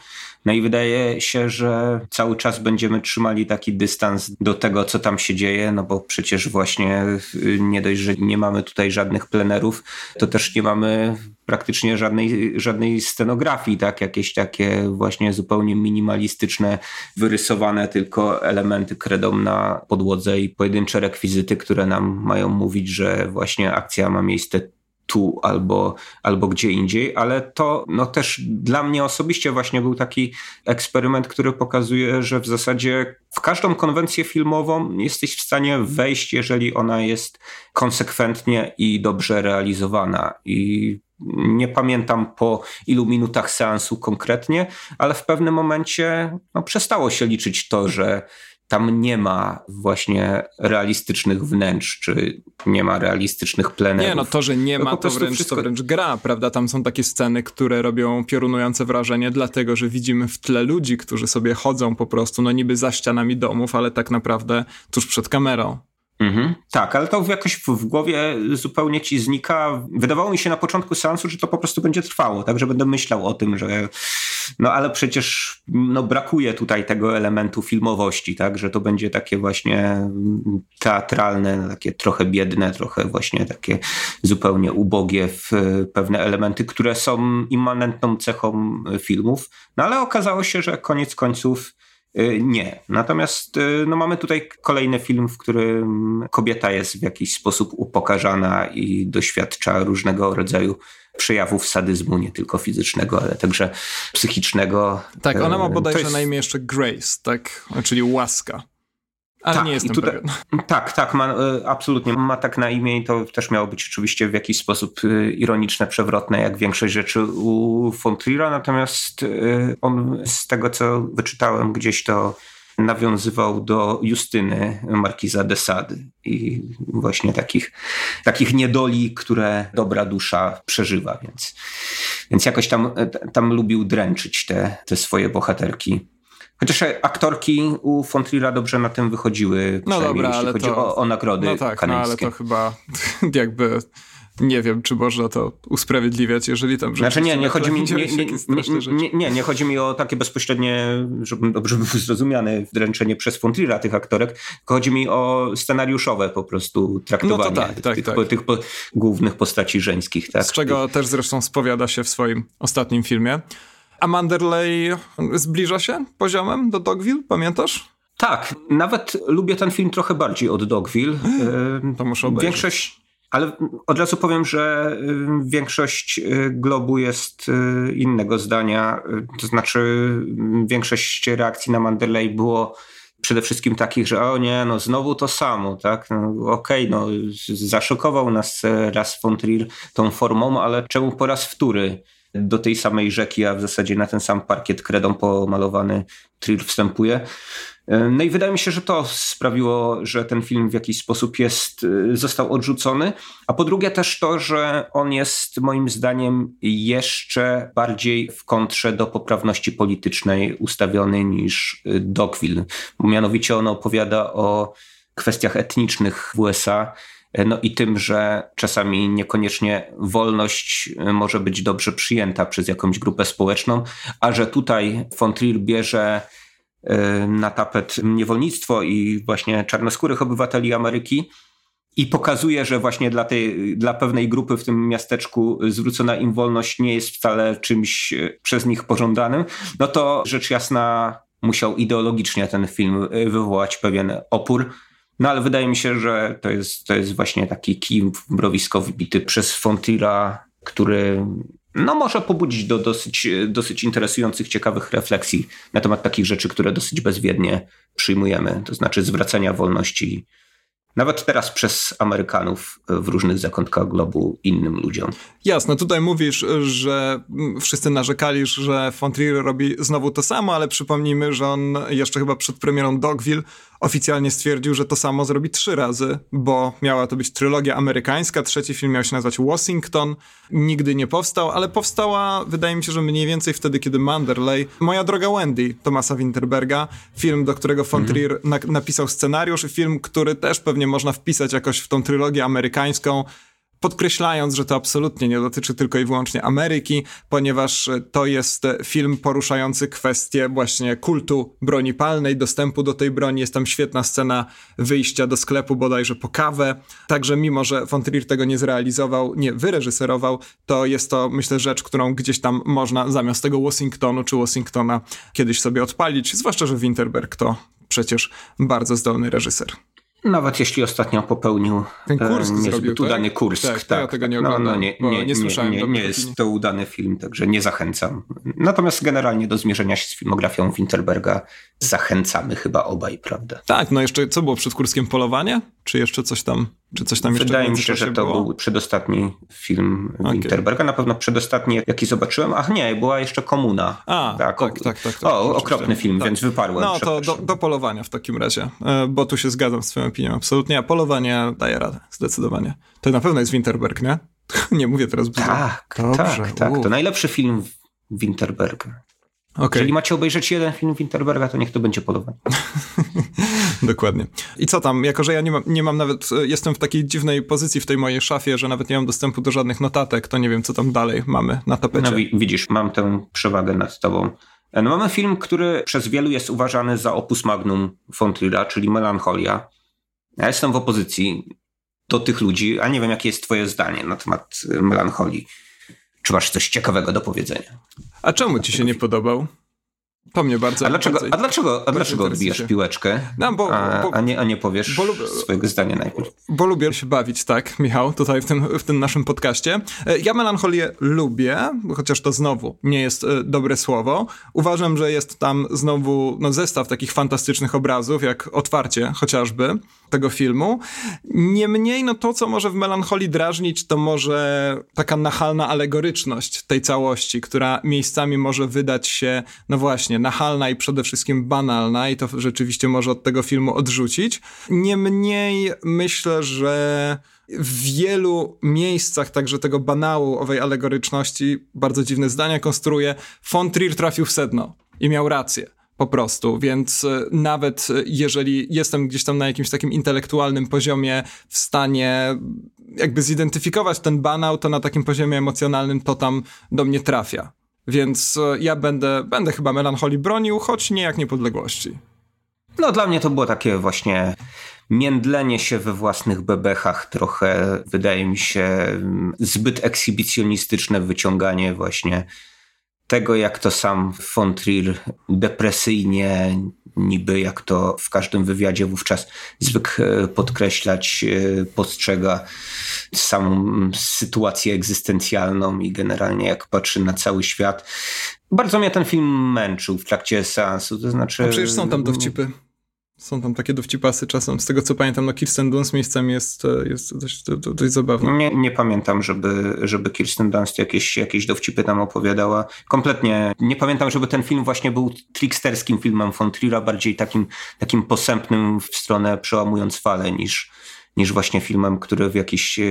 No i wydaje się, że cały czas będziemy trzymali taki dystans do tego, co tam się dzieje, no bo przecież właśnie y, nie dość, że nie mamy tutaj żadnych plenerów, to też nie mamy praktycznie żadnej, żadnej scenografii, tak? Jakieś takie właśnie zupełnie minimalistyczne, wyrysowane tylko elementy kredą na podłodze i pojedyncze rekwizyty, które nam mają mówić, że właśnie akcja ma miejsce tu albo, albo gdzie indziej, ale to no też dla mnie osobiście właśnie był taki eksperyment, który pokazuje, że w zasadzie w każdą konwencję filmową jesteś w stanie wejść, jeżeli ona jest konsekwentnie i dobrze realizowana. I nie pamiętam po ilu minutach seansu konkretnie, ale w pewnym momencie no, przestało się liczyć to, że tam nie ma właśnie realistycznych wnętrz, czy nie ma realistycznych plenerów. Nie, no to, że nie ma, to wręcz, wszystko... to wręcz gra, prawda? Tam są takie sceny, które robią piorunujące wrażenie, dlatego, że widzimy w tle ludzi, którzy sobie chodzą po prostu, no niby za ścianami domów, ale tak naprawdę tuż przed kamerą. Mhm, tak, ale to jakoś w, głowie zupełnie ci znika. Wydawało mi się na początku seansu, że to po prostu będzie trwało, tak, że będę myślał o tym, że no ale przecież no, brakuje tutaj tego elementu filmowości, tak, że to będzie takie właśnie teatralne, takie trochę biedne, trochę właśnie takie zupełnie ubogie w pewne elementy, które są immanentną cechą filmów. No ale okazało się, że koniec końców nie. Natomiast y, no, mamy tutaj kolejny film, w którym kobieta jest w jakiś sposób upokarzana i doświadcza różnego rodzaju przejawów sadyzmu, nie tylko fizycznego, ale także psychicznego. Tak, ona ma y, bodajże jest... na imię jeszcze Grace, tak? Czyli łaska. Ale tak, nie jestem tutaj. Tak, tak, ma, e, absolutnie. Ma tak na imię i to też miało być oczywiście w jakiś sposób e, ironiczne, przewrotne, jak większość rzeczy u Fontrira, natomiast e, on z tego, co wyczytałem gdzieś, to nawiązywał do Justyny Markiza de Sady i właśnie takich, takich niedoli, które dobra dusza przeżywa, więc, więc jakoś tam, tam lubił dręczyć te, te swoje bohaterki Chociaż aktorki u Fontrira dobrze na tym wychodziły, no dobra, jeśli ale chodzi to, o, o nagrody No tak, no ale to chyba jakby nie wiem, czy można to usprawiedliwiać, jeżeli tam Znaczy nie, nie chodzi mi, nie, nie, nie, nie, nie, chodzi mi o takie bezpośrednie, żeby dobrze był zrozumiane, wdręczenie przez Fontrira tych aktorek, chodzi mi o scenariuszowe po prostu traktowanie no tak, tak, tych, tak. tych po, głównych postaci żeńskich. Tak? Z czego też zresztą spowiada się w swoim ostatnim filmie. A Manderley zbliża się poziomem do Dogville, pamiętasz? Tak, nawet lubię ten film trochę bardziej od Dogville. To muszę obejrzeć. Większość, ale od razu powiem, że większość y, globu jest y, innego zdania. To znaczy, większość reakcji na Manderley było przede wszystkim takich, że o nie, no znowu to samo, tak? No, Okej, okay, no zaszokował nas raz von Trier tą formą, ale czemu po raz wtóry? Do tej samej rzeki, a w zasadzie na ten sam parkiet kredą pomalowany Trier wstępuje. No i wydaje mi się, że to sprawiło, że ten film w jakiś sposób jest, y, został odrzucony. A po drugie też to, że on jest moim zdaniem jeszcze bardziej w kontrze do poprawności politycznej ustawiony niż y, Dogville. Mianowicie on opowiada o kwestiach etnicznych w USA no i tym, że czasami niekoniecznie wolność e, może być dobrze przyjęta przez jakąś grupę społeczną, a że tutaj von Trier bierze e, na tapet niewolnictwo i właśnie czarnoskórych obywateli Ameryki i pokazuje, że właśnie dla, tej, dla pewnej grupy w tym miasteczku zwrócona im wolność nie jest wcale czymś e, przez nich pożądanym, no to rzecz jasna musiał ideologicznie ten film wywołać pewien opór. No ale wydaje mi się, że to jest, to jest właśnie taki kij w mrowisko przez Fontira, który no może pobudzić do dosyć, dosyć interesujących, ciekawych refleksji na temat takich rzeczy, które dosyć bezwiednie przyjmujemy, to znaczy zwracania wolności nawet teraz przez Amerykanów w różnych zakątkach globu innym ludziom. Jasne, tutaj mówisz, że wszyscy narzekali, że Fontrier robi znowu to samo, ale przypomnijmy, że on jeszcze chyba przed premierą Dogville oficjalnie stwierdził, że to samo zrobi trzy razy, bo miała to być trylogia amerykańska, trzeci film miał się nazywać Washington, nigdy nie powstał, ale powstała, wydaje mi się, że mniej więcej wtedy, kiedy Manderley, Moja droga Wendy, Tomasa Winterberga, film, do którego von Trier mm. na napisał scenariusz, film, który też pewnie można wpisać jakoś w tą trylogię amerykańską, podkreślając, że to absolutnie nie dotyczy tylko i wyłącznie Ameryki, ponieważ to jest film poruszający kwestię właśnie kultu broni palnej, dostępu do tej broni. Jest tam świetna scena wyjścia do sklepu bodajże po kawę. Także mimo, że von Trier tego nie zrealizował, nie wyreżyserował, to jest to myślę rzecz, którą gdzieś tam można zamiast tego Washingtonu czy Washingtona kiedyś sobie odpalić, zwłaszcza, że Winterberg to przecież bardzo zdolny reżyser. Nawet jeśli ostatnio popełnił Ten Kursk e, niezbyt zrobił, udany tak? Kursk. Tak, tak, ja tego nie oglądam, no, no nie, nie, nie, słyszałem. Nie, nie jest to udany film, także nie zachęcam. Natomiast generalnie do zmierzenia się z filmografią Winterberga zachęcamy chyba obaj, prawda? Tak, no jeszcze co było przed Kurskiem? Polowanie? Czy jeszcze coś tam? Czy coś tam jeszcze Wydaje mi się, że to było? był przedostatni film okay. Winterberga. Na pewno przedostatni, jaki zobaczyłem. Ach nie, była jeszcze Komuna. A, tak, tak, tak. tak, tak o, okropny film, tak. więc wyparłem. No to do, do, polowania w takim razie, e, bo tu się zgadzam z twoją opinią absolutnie, a polowanie daje radę, zdecydowanie. To na pewno jest Winterberg, nie? nie mówię teraz bzdur. Tak, Dobrze, tak, tak. To najlepszy film Winterberga. Okay. Jeżeli macie obejrzeć jeden film Winterberga, to niech to będzie polowanie. Dokładnie. I co tam? Jako, że ja nie mam, nie mam nawet, jestem w takiej dziwnej pozycji w tej mojej szafie, że nawet nie mam dostępu do żadnych notatek, to nie wiem, co tam dalej mamy na tapecie. No widzisz, mam tę przewagę nad tobą. No, mamy film, który przez wielu jest uważany za opus magnum Fontrira, czyli Melancholia. Ja jestem w opozycji do tych ludzi, a nie wiem, jakie jest twoje zdanie na temat melancholii. Czy masz coś ciekawego do powiedzenia? A czemu ci się nie podobał? To mnie bardzo. A dlaczego, a dlaczego, a dlaczego odbijasz piłeczkę? No, bo, a, bo, a, nie, a nie powiesz bo, swojego zdania najpierw? Bo lubię się bawić, tak, Michał, tutaj w tym, w tym naszym podcaście. E, ja melancholię lubię, chociaż to znowu nie jest e, dobre słowo. Uważam, że jest tam znowu no, zestaw takich fantastycznych obrazów, jak otwarcie chociażby tego filmu. Niemniej, no to, co może w melancholii drażnić, to może taka nachalna alegoryczność tej całości, która miejscami może wydać się, no właśnie, nachalna i przede wszystkim banalna i to rzeczywiście może od tego filmu odrzucić. Niemniej myślę, że w wielu miejscach także tego banału, owej alegoryczności, bardzo dziwne zdania konstruuje, von Trier trafił w sedno i miał rację. Po prostu, więc e, nawet jeżeli jestem gdzieś tam na jakimś takim intelektualnym poziomie w stanie jakby zidentyfikować ten banał, to na takim poziomie emocjonalnym to tam do mnie trafia. Więc e, ja będę, będę chyba melancholii bronił, choć nie jak niepodległości. No dla mnie to było takie właśnie międlenie się we własnych bebechach, trochę wydaje mi się zbyt ekshibicjonistyczne wyciąganie właśnie tego, jak to sam von Trier depresyjnie, niby jak to w każdym wywiadzie wówczas zwykł e, podkreślać, e, postrzega samą sytuację egzystencjalną i generalnie jak patrzy na cały świat. Bardzo mnie ten film męczył w trakcie seansu, to znaczy... A przecież są tam dowcipy. Są tam takie dowcipasy czasem. Z tego co pamiętam, no Kirsten Dunst miejscami jest, e, jest dość, dość. Nie, nie pamiętam, żeby, żeby Kirsten Dunst jakieś, jakieś dowcipy tam opowiadała. Kompletnie nie pamiętam, żeby ten film właśnie był tricksterskim filmem von Trier'a, bardziej takim, takim posępnym w stronę przełamując falę niż, niż właśnie filmem, który w jakiś e,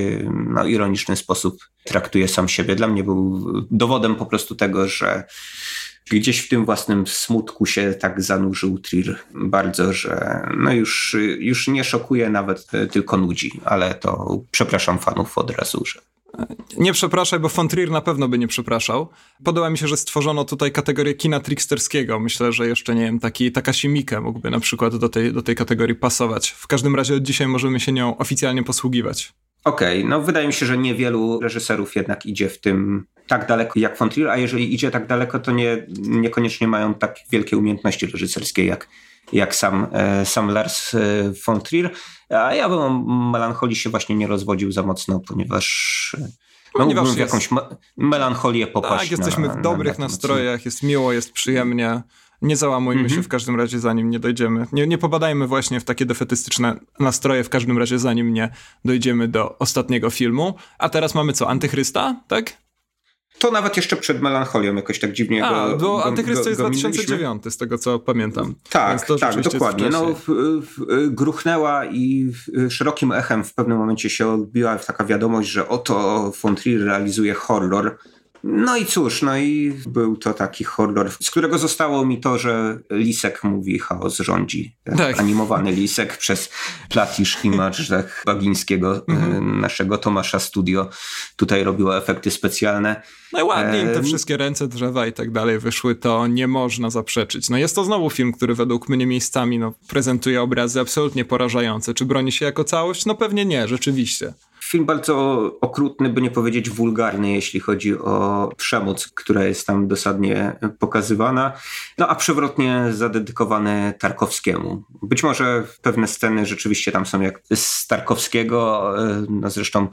no, ironiczny sposób traktuje sam siebie. Dla mnie był dowodem po prostu tego, że gdzieś w tym własnym smutku się tak zanurzył Trier bardzo, że no już, już nie szokuje nawet, e, tylko nudzi, ale to przepraszam fanów od razu, że nie przepraszaj, bo von Trier na pewno by nie przepraszał. Podoba mi się, że stworzono tutaj kategorię kina tricksterskiego. Myślę, że jeszcze, nie wiem, taki, taka Simike mógłby na przykład do tej, do tej kategorii pasować. W każdym razie od dzisiaj możemy się nią oficjalnie posługiwać. Okej, okay, no wydaje mi się, że niewielu reżyserów jednak idzie w tym tak daleko jak von Trier, a jeżeli idzie tak daleko, to nie, niekoniecznie mają tak wielkie umiejętności reżyserskie jak, jak sam, e, sam Lars e, von Trier. A ja bym o melancholii się właśnie nie rozwodził za mocno, ponieważ e, no, ponieważ w jakąś me melancholię popaść. Tak, jesteśmy na, w dobrych na, na nastrojach, jest miło, jest przyjemnie. Nie załamujmy mm -hmm. się mhm. w każdym razie, zanim nie dojdziemy. Nie, nie pobadajmy właśnie w takie defetystyczne nastroje, w każdym razie, zanim nie dojdziemy do ostatniego filmu. A teraz mamy co? Antychrysta, tak? To nawet jeszcze przed melancholią jakoś tak dziwnie A, go, bo Antychrysta jest 2009, z tego co pamiętam. Tak, tak, dokładnie. No, w, w, gruchnęła i szerokim echem w pewnym momencie się odbiła taka wiadomość, że oto von Trier realizuje horror no i cóż, no i był to taki horror, z którego zostało mi to, że Lisek mówi chaos rządzi. Tak. Animowany Lisek przez Platisz Image tak, Bagińskiego, mhm. naszego Tomasza Studio. Tutaj robiło efekty specjalne. Najładniej im te wszystkie ręce drzewa i tak dalej wyszły, to nie można zaprzeczyć. No jest to znowu film, który według mnie miejscami no, prezentuje obrazy absolutnie porażające. Czy broni się jako całość? No pewnie nie, rzeczywiście. Film bardzo okrutny, by nie powiedzieć wulgarny, jeśli chodzi o przemoc, która jest tam dosadnie pokazywana, no a przewrotnie zadedykowany Tarkowskiemu. Być może pewne sceny rzeczywiście tam są jak z Tarkowskiego, e, no zresztą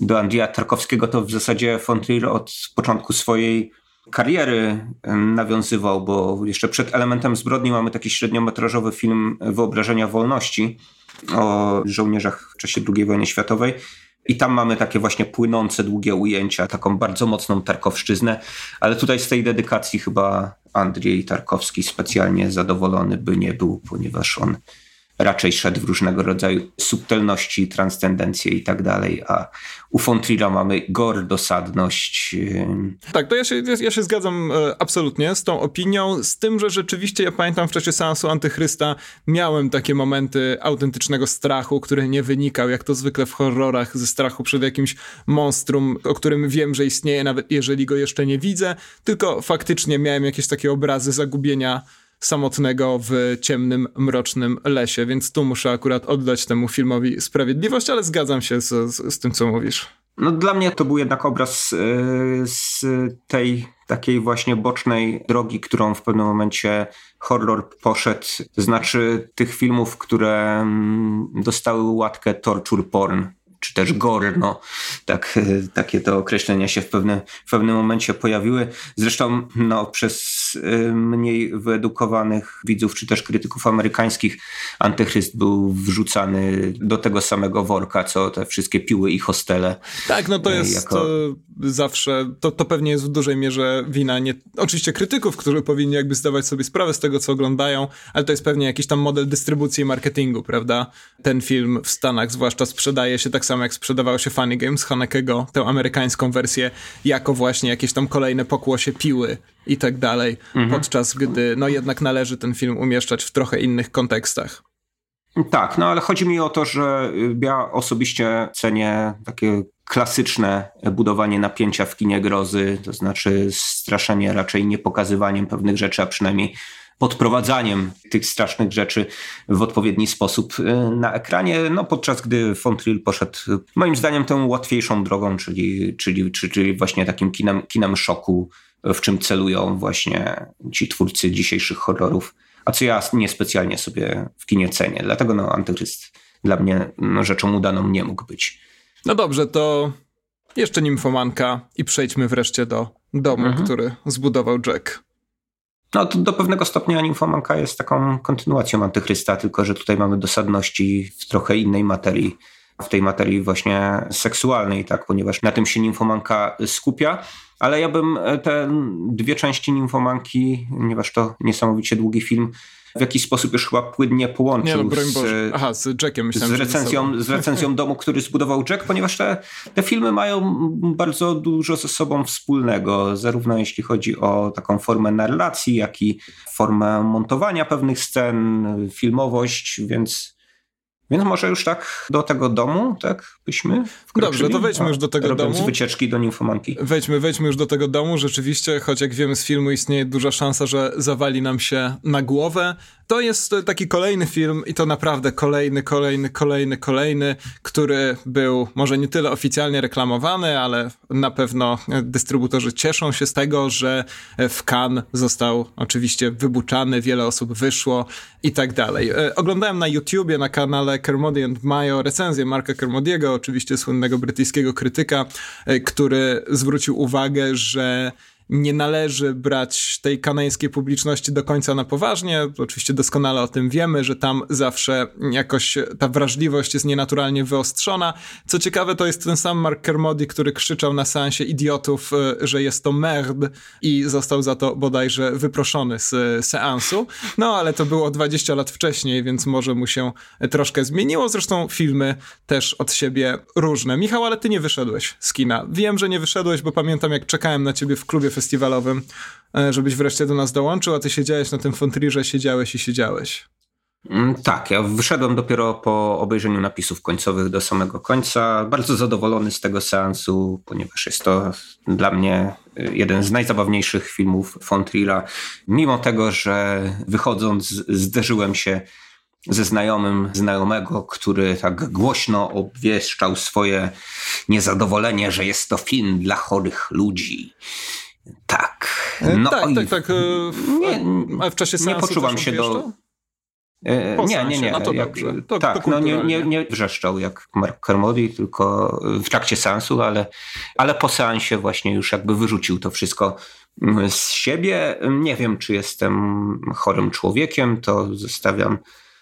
do Andrzeja Tarkowskiego to w zasadzie von Trier od początku swojej kariery nawiązywał, bo jeszcze przed elementem zbrodni mamy taki średniometrażowy film Wyobrażenia Wolności o żołnierzach w czasie II wojny światowej. I tam mamy takie właśnie płynące, długie ujęcia, taką bardzo mocną Tarkowszczyznę, ale tutaj z tej dedykacji chyba Andrzej Tarkowski specjalnie zadowolony by nie był, ponieważ on raczej szedł w różnego rodzaju subtelności, transcendencje i tak dalej, a u Fontrira mamy gor, dosadność. Tak, to ja się, ja się zgadzam e, absolutnie z tą opinią, z tym, że rzeczywiście ja pamiętam w czasie seansu Antychrysta miałem takie momenty autentycznego strachu, który nie wynikał, jak to zwykle w horrorach, ze strachu przed jakimś monstrum, o którym wiem, że istnieje, nawet jeżeli go jeszcze nie widzę, tylko faktycznie miałem jakieś takie obrazy zagubienia samotnego w ciemnym, mrocznym lesie, więc tu muszę akurat oddać temu filmowi sprawiedliwość, ale zgadzam się z, z, z tym, co mówisz. No dla mnie to był jednak obraz yy, z tej takiej właśnie bocznej drogi, którą w pewnym momencie horror poszedł. To znaczy tych filmów, które mm, dostały łatkę torture porn czy też gorno. Tak, e, takie to określenia się w, pewne, w pewnym momencie pojawiły. Zresztą no, przez e, mniej wyedukowanych widzów, czy też krytyków amerykańskich Antychryst był wrzucany do tego samego worka, co te wszystkie piły i hostele. Tak, no to e, jest jako... zawsze, to, to pewnie jest w dużej mierze wina nie, oczywiście krytyków, którzy powinni jakby zdawać sobie sprawę z tego, co oglądają, ale to jest pewnie jakiś tam model dystrybucji i marketingu, prawda? Ten film w Stanach zwłaszcza sprzedaje się tak samo jak sprzedawało się Funny Games Hanekego, tę amerykańską wersję, jako właśnie jakieś tam kolejne pokłosie piły i tak dalej, mhm. podczas gdy no jednak należy ten film umieszczać w trochę innych kontekstach. Tak, no ale chodzi mi o to, że ja osobiście cenię takie klasyczne budowanie napięcia w kinie grozy, to znaczy straszenie raczej nie pokazywaniem pewnych rzeczy, a przynajmniej podprowadzaniem tych strasznych rzeczy w odpowiedni sposób y, na ekranie, no podczas gdy Fontrill poszedł moim zdaniem tą łatwiejszą drogą, czyli, czyli, czyli właśnie takim kinem, kinem szoku, w czym celują właśnie ci twórcy dzisiejszych horrorów, a co ja niespecjalnie sobie w kinie cenię. Dlatego no, Antychryst dla mnie no, rzeczą udaną nie mógł być. No dobrze, to jeszcze nimfomanka i przejdźmy wreszcie do domu, mhm. który zbudował Jack. No to do pewnego stopnia Ninfomanka jest taką kontynuacją Antychrysta, tylko że tutaj mamy dosadności w trochę innej materii, w tej materii właśnie seksualnej, tak, ponieważ na tym się Ninfomanka skupia. Ale ja bym te dwie części Ninfomanki, ponieważ to niesamowicie długi film, w jakiś sposób już chyba płynnie połączył nie, no, z, Aha, z Jackiem. Myślałem, z recenzją, z recenzją domu, który zbudował Jack, ponieważ te, te filmy mają bardzo dużo ze sobą wspólnego, zarówno jeśli chodzi o taką formę narracji, jak i formę montowania pewnych scen, filmowość, więc więc może już tak do tego domu, tak byśmy wkroczyli? Dobrze, to wejdźmy już do tego domu. wycieczki do nimfomanki. Wejdźmy, wejdźmy już do tego domu. Rzeczywiście, choć jak wiemy z filmu istnieje duża szansa, że zawali nam się na głowę, to jest taki kolejny film i to naprawdę kolejny, kolejny, kolejny, kolejny, który był może nie tyle oficjalnie reklamowany, ale na pewno dystrybutorzy cieszą się z tego, że w Cannes został oczywiście wybuczany, wiele osób wyszło i tak dalej. E, oglądałem na YouTubie, na kanale Kermody and Mayo recenzję Marka Kermodiego, oczywiście słynnego brytyjskiego krytyka, e, który zwrócił uwagę, że nie należy brać tej kanańskiej publiczności do końca na poważnie. Oczywiście doskonale o tym wiemy, że tam zawsze jakoś ta wrażliwość jest nienaturalnie wyostrzona. Co ciekawe, to jest ten sam Mark Kermody, który krzyczał na seansie idiotów, e, że jest to merd i został za to bodajże wyproszony z e, seansu. No ale to było 20 lat wcześniej, więc może mu się troszkę zmieniło. Zresztą filmy też od siebie różne. Michał, ale ty nie wyszedłeś z kina. Wiem, że nie wyszedłeś, bo pamiętam jak czekałem na ciebie w klubie festiwalowym, e, żebyś wreszcie do nas dołączył, a ty siedziałeś na tym fontrirze, siedziałeś i siedziałeś. Mm, tak, ja wyszedłem dopiero po obejrzeniu napisów końcowych do samego końca. Bardzo zadowolony z tego seansu, ponieważ jest to dla mnie y, jeden z najzabawniejszych filmów Fontrilla. Mimo tego, że wychodząc zderzyłem się ze znajomym znajomego, który tak głośno obwieszczał swoje niezadowolenie, że jest to film dla chorych ludzi. Tak. E, no tak, tak, tak. E, nie, a w czasie nie poczuwam się do. E, nie, nie, nie. No to jak. To, tak, to no nie, nie, nie wrzeszczał jak Mark Kermody, tylko w trakcie seansu, ale, ale po seansie właśnie już jakby wyrzucił to wszystko mm, z siebie. Nie wiem, czy jestem chorym człowiekiem, to zostawiam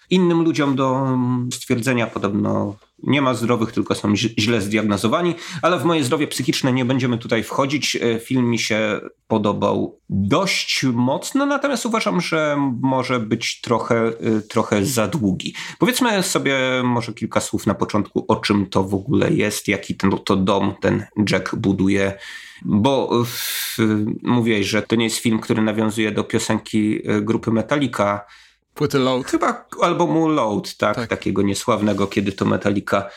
innym ludziom do stwierdzenia. Podobno nie ma zdrowych, tylko są źle zdiagnozowani, ale w moje zdrowie psychiczne nie będziemy tutaj wchodzić. E, film mi się podobał dość mocno, natomiast uważam, że może być trochę, e, trochę za długi. Powiedzmy sobie może kilka słów na początku, o czym to w ogóle jest, jaki ten to dom ten Jack buduje. Bo mówię, że to nie jest film, który nawiązuje do piosenki e, grupy Metallica, Płyty Load. Chyba albumu Load, tak, tak, takiego niesławnego, kiedy to Metallica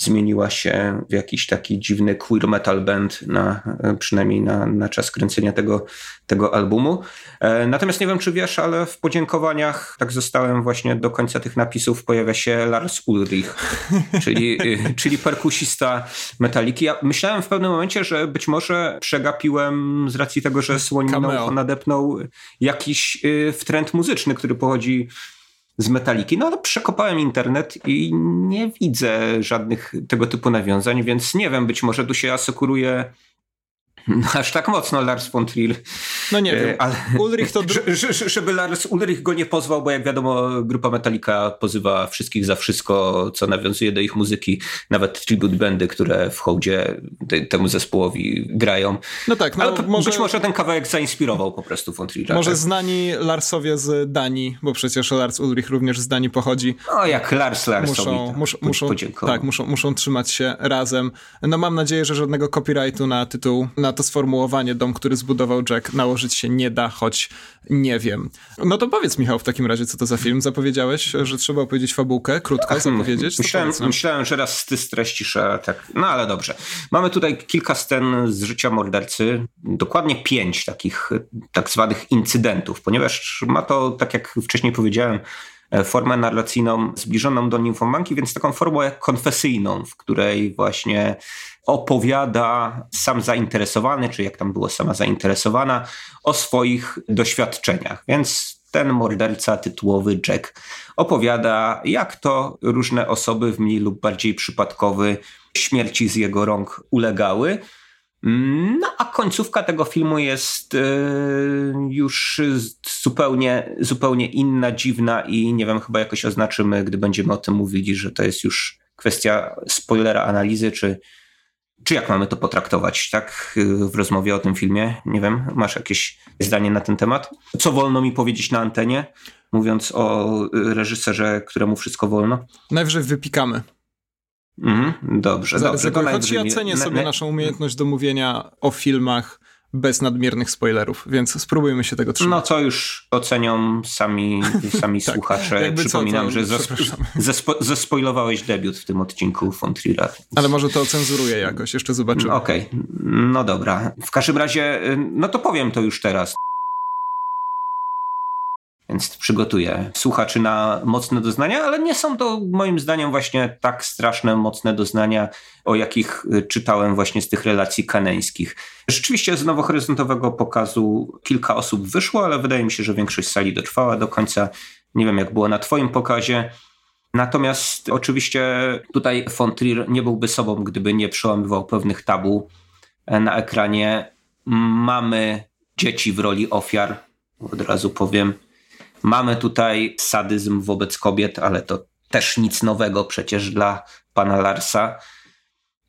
zmieniła się w jakiś taki dziwny queer metal band, na, przynajmniej na, na czas kręcenia tego, tego albumu. E, natomiast nie wiem, czy wiesz, ale w podziękowaniach, tak zostałem właśnie do końca tych napisów, pojawia się Lars Ulrich, czyli, y, czyli perkusista Metaliki. Ja myślałem w pewnym momencie, że być może przegapiłem z racji tego, że słoniną nadepnął jakiś y, trend muzyczny, który pochodzi z Metaliki. No ale przekopałem internet i nie widzę żadnych tego typu nawiązań, więc nie wiem, być może tu się asekuruje aż tak mocno Lars von Trier. No nie wiem, e, ale Ulrich to... żeby Lars Ulrich go nie pozwał, bo jak wiadomo grupa Metallica pozywa wszystkich za wszystko, co nawiązuje do ich muzyki, nawet tribute bandy, które w hołdzie te, temu zespołowi grają. No tak, no ale może... być może ten kawałek zainspirował po prostu von Triera. Może tak? znani Larsowie z Danii, bo przecież Lars Ulrich również z Danii pochodzi. No jak Lars Larsowi muszą, muszą, muszą, tak, muszą, muszą trzymać się razem. No mam nadzieję, że żadnego copyrightu na tytuł, na to sformułowanie dom, który zbudował Jack nałożyć się nie da, choć nie wiem. No to powiedz Michał w takim razie, co to za film? Zapowiedziałeś, że trzeba opowiedzieć fabułkę, krótko Ach, zapowiedzieć? Myślałem, myślałem, że raz ty streścisz, tak, no ale dobrze. Mamy tutaj kilka scen z życia mordercy, dokładnie pięć takich tak zwanych incydentów, ponieważ ma to, tak jak wcześniej powiedziałem, formę narracyjną zbliżoną do nimfomanki, więc taką formę konfesyjną, w której właśnie opowiada sam zainteresowany, czy jak tam było sama zainteresowana, o swoich doświadczeniach. Więc ten morderca tytułowy Jack opowiada, jak to różne osoby w mniej lub bardziej przypadkowy śmierci z jego rąk ulegały. No a końcówka tego filmu jest yy, już zupełnie, zupełnie inna, dziwna i nie wiem, chyba jakoś oznaczymy, gdy będziemy o tym mówili, że to jest już kwestia spoilera analizy, czy, czy jak mamy to potraktować, tak? W rozmowie o tym filmie, nie wiem, masz jakieś zdanie na ten temat? Co wolno mi powiedzieć na antenie, mówiąc o reżyserze, któremu wszystko wolno? Najwyżej wypikamy. Mhm, dobrze, Za, dobrze. Choć ja cenię sobie naszą umiejętność do mówienia o filmach bez nadmiernych spoilerów, więc spróbujmy się tego trzymać. No co już ocenią sami, sami tak, słuchacze. Przypominam, co, że zespoilowałeś debiut w tym odcinku von Ale może to cenzuruję jakoś, jeszcze zobaczymy. Okej, okay. no dobra. W każdym razie, no to powiem to już teraz. Więc przygotuję słuchaczy na mocne doznania, ale nie są to moim zdaniem właśnie tak straszne, mocne doznania, o jakich y, czytałem właśnie z tych relacji kaneńskich. Rzeczywiście z nowohoryzontowego pokazu kilka osób wyszło, ale wydaje mi się, że większość sali dotrwała do końca. Nie wiem, jak było na Twoim pokazie. Natomiast oczywiście tutaj von Trier nie byłby sobą, gdyby nie przełamywał pewnych tabu e, na ekranie. Mamy dzieci w roli ofiar, od razu powiem. Mamy tutaj sadyzm wobec kobiet, ale to też nic nowego przecież dla pana Larsa.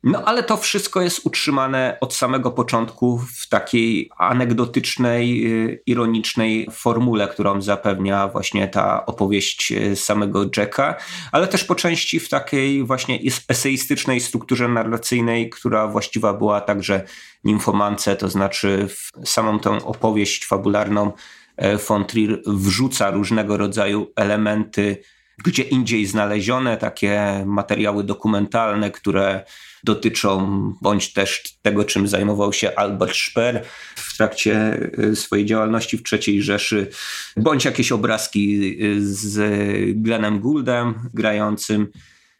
No ale to wszystko jest utrzymane od samego początku w takiej anegdotycznej, y, ironicznej formule, którą zapewnia właśnie ta opowieść y, samego Jacka, ale też po części w takiej właśnie eseistycznej strukturze narracyjnej, która właściwa była także Nimfomance, to znaczy w samą tą opowieść fabularną von Trier wrzuca różnego rodzaju elementy gdzie indziej znalezione, takie materiały dokumentalne, które dotyczą bądź też tego, czym zajmował się Albert Speer w trakcie y, swojej działalności w III Rzeszy, bądź jakieś obrazki y, z Glennem Gouldem grającym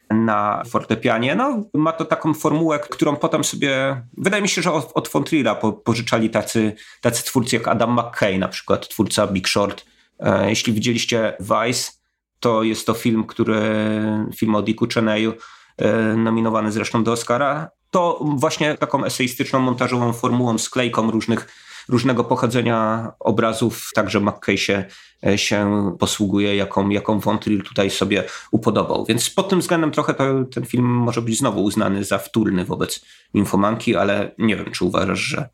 na fortepianie. No, ma to taką formułę, którą potem sobie, wydaje mi się, że od, od Fontrira po, pożyczali tacy, tacy twórcy jak Adam McKay, na przykład twórca Big Short. E, jeśli widzieliście Vice, to jest to film, który, film o Dicku Cheneyu, e, nominowany zresztą do Oscara. To właśnie taką eseistyczną, montażową formułą, sklejką różnych, różnego pochodzenia obrazów, także McKay się, e, się posługuje, jaką, jaką Trier tutaj sobie upodobał. Więc pod tym względem trochę to, ten film może być znowu uznany za wtórny wobec Infomanki, ale nie wiem, czy uważasz, że,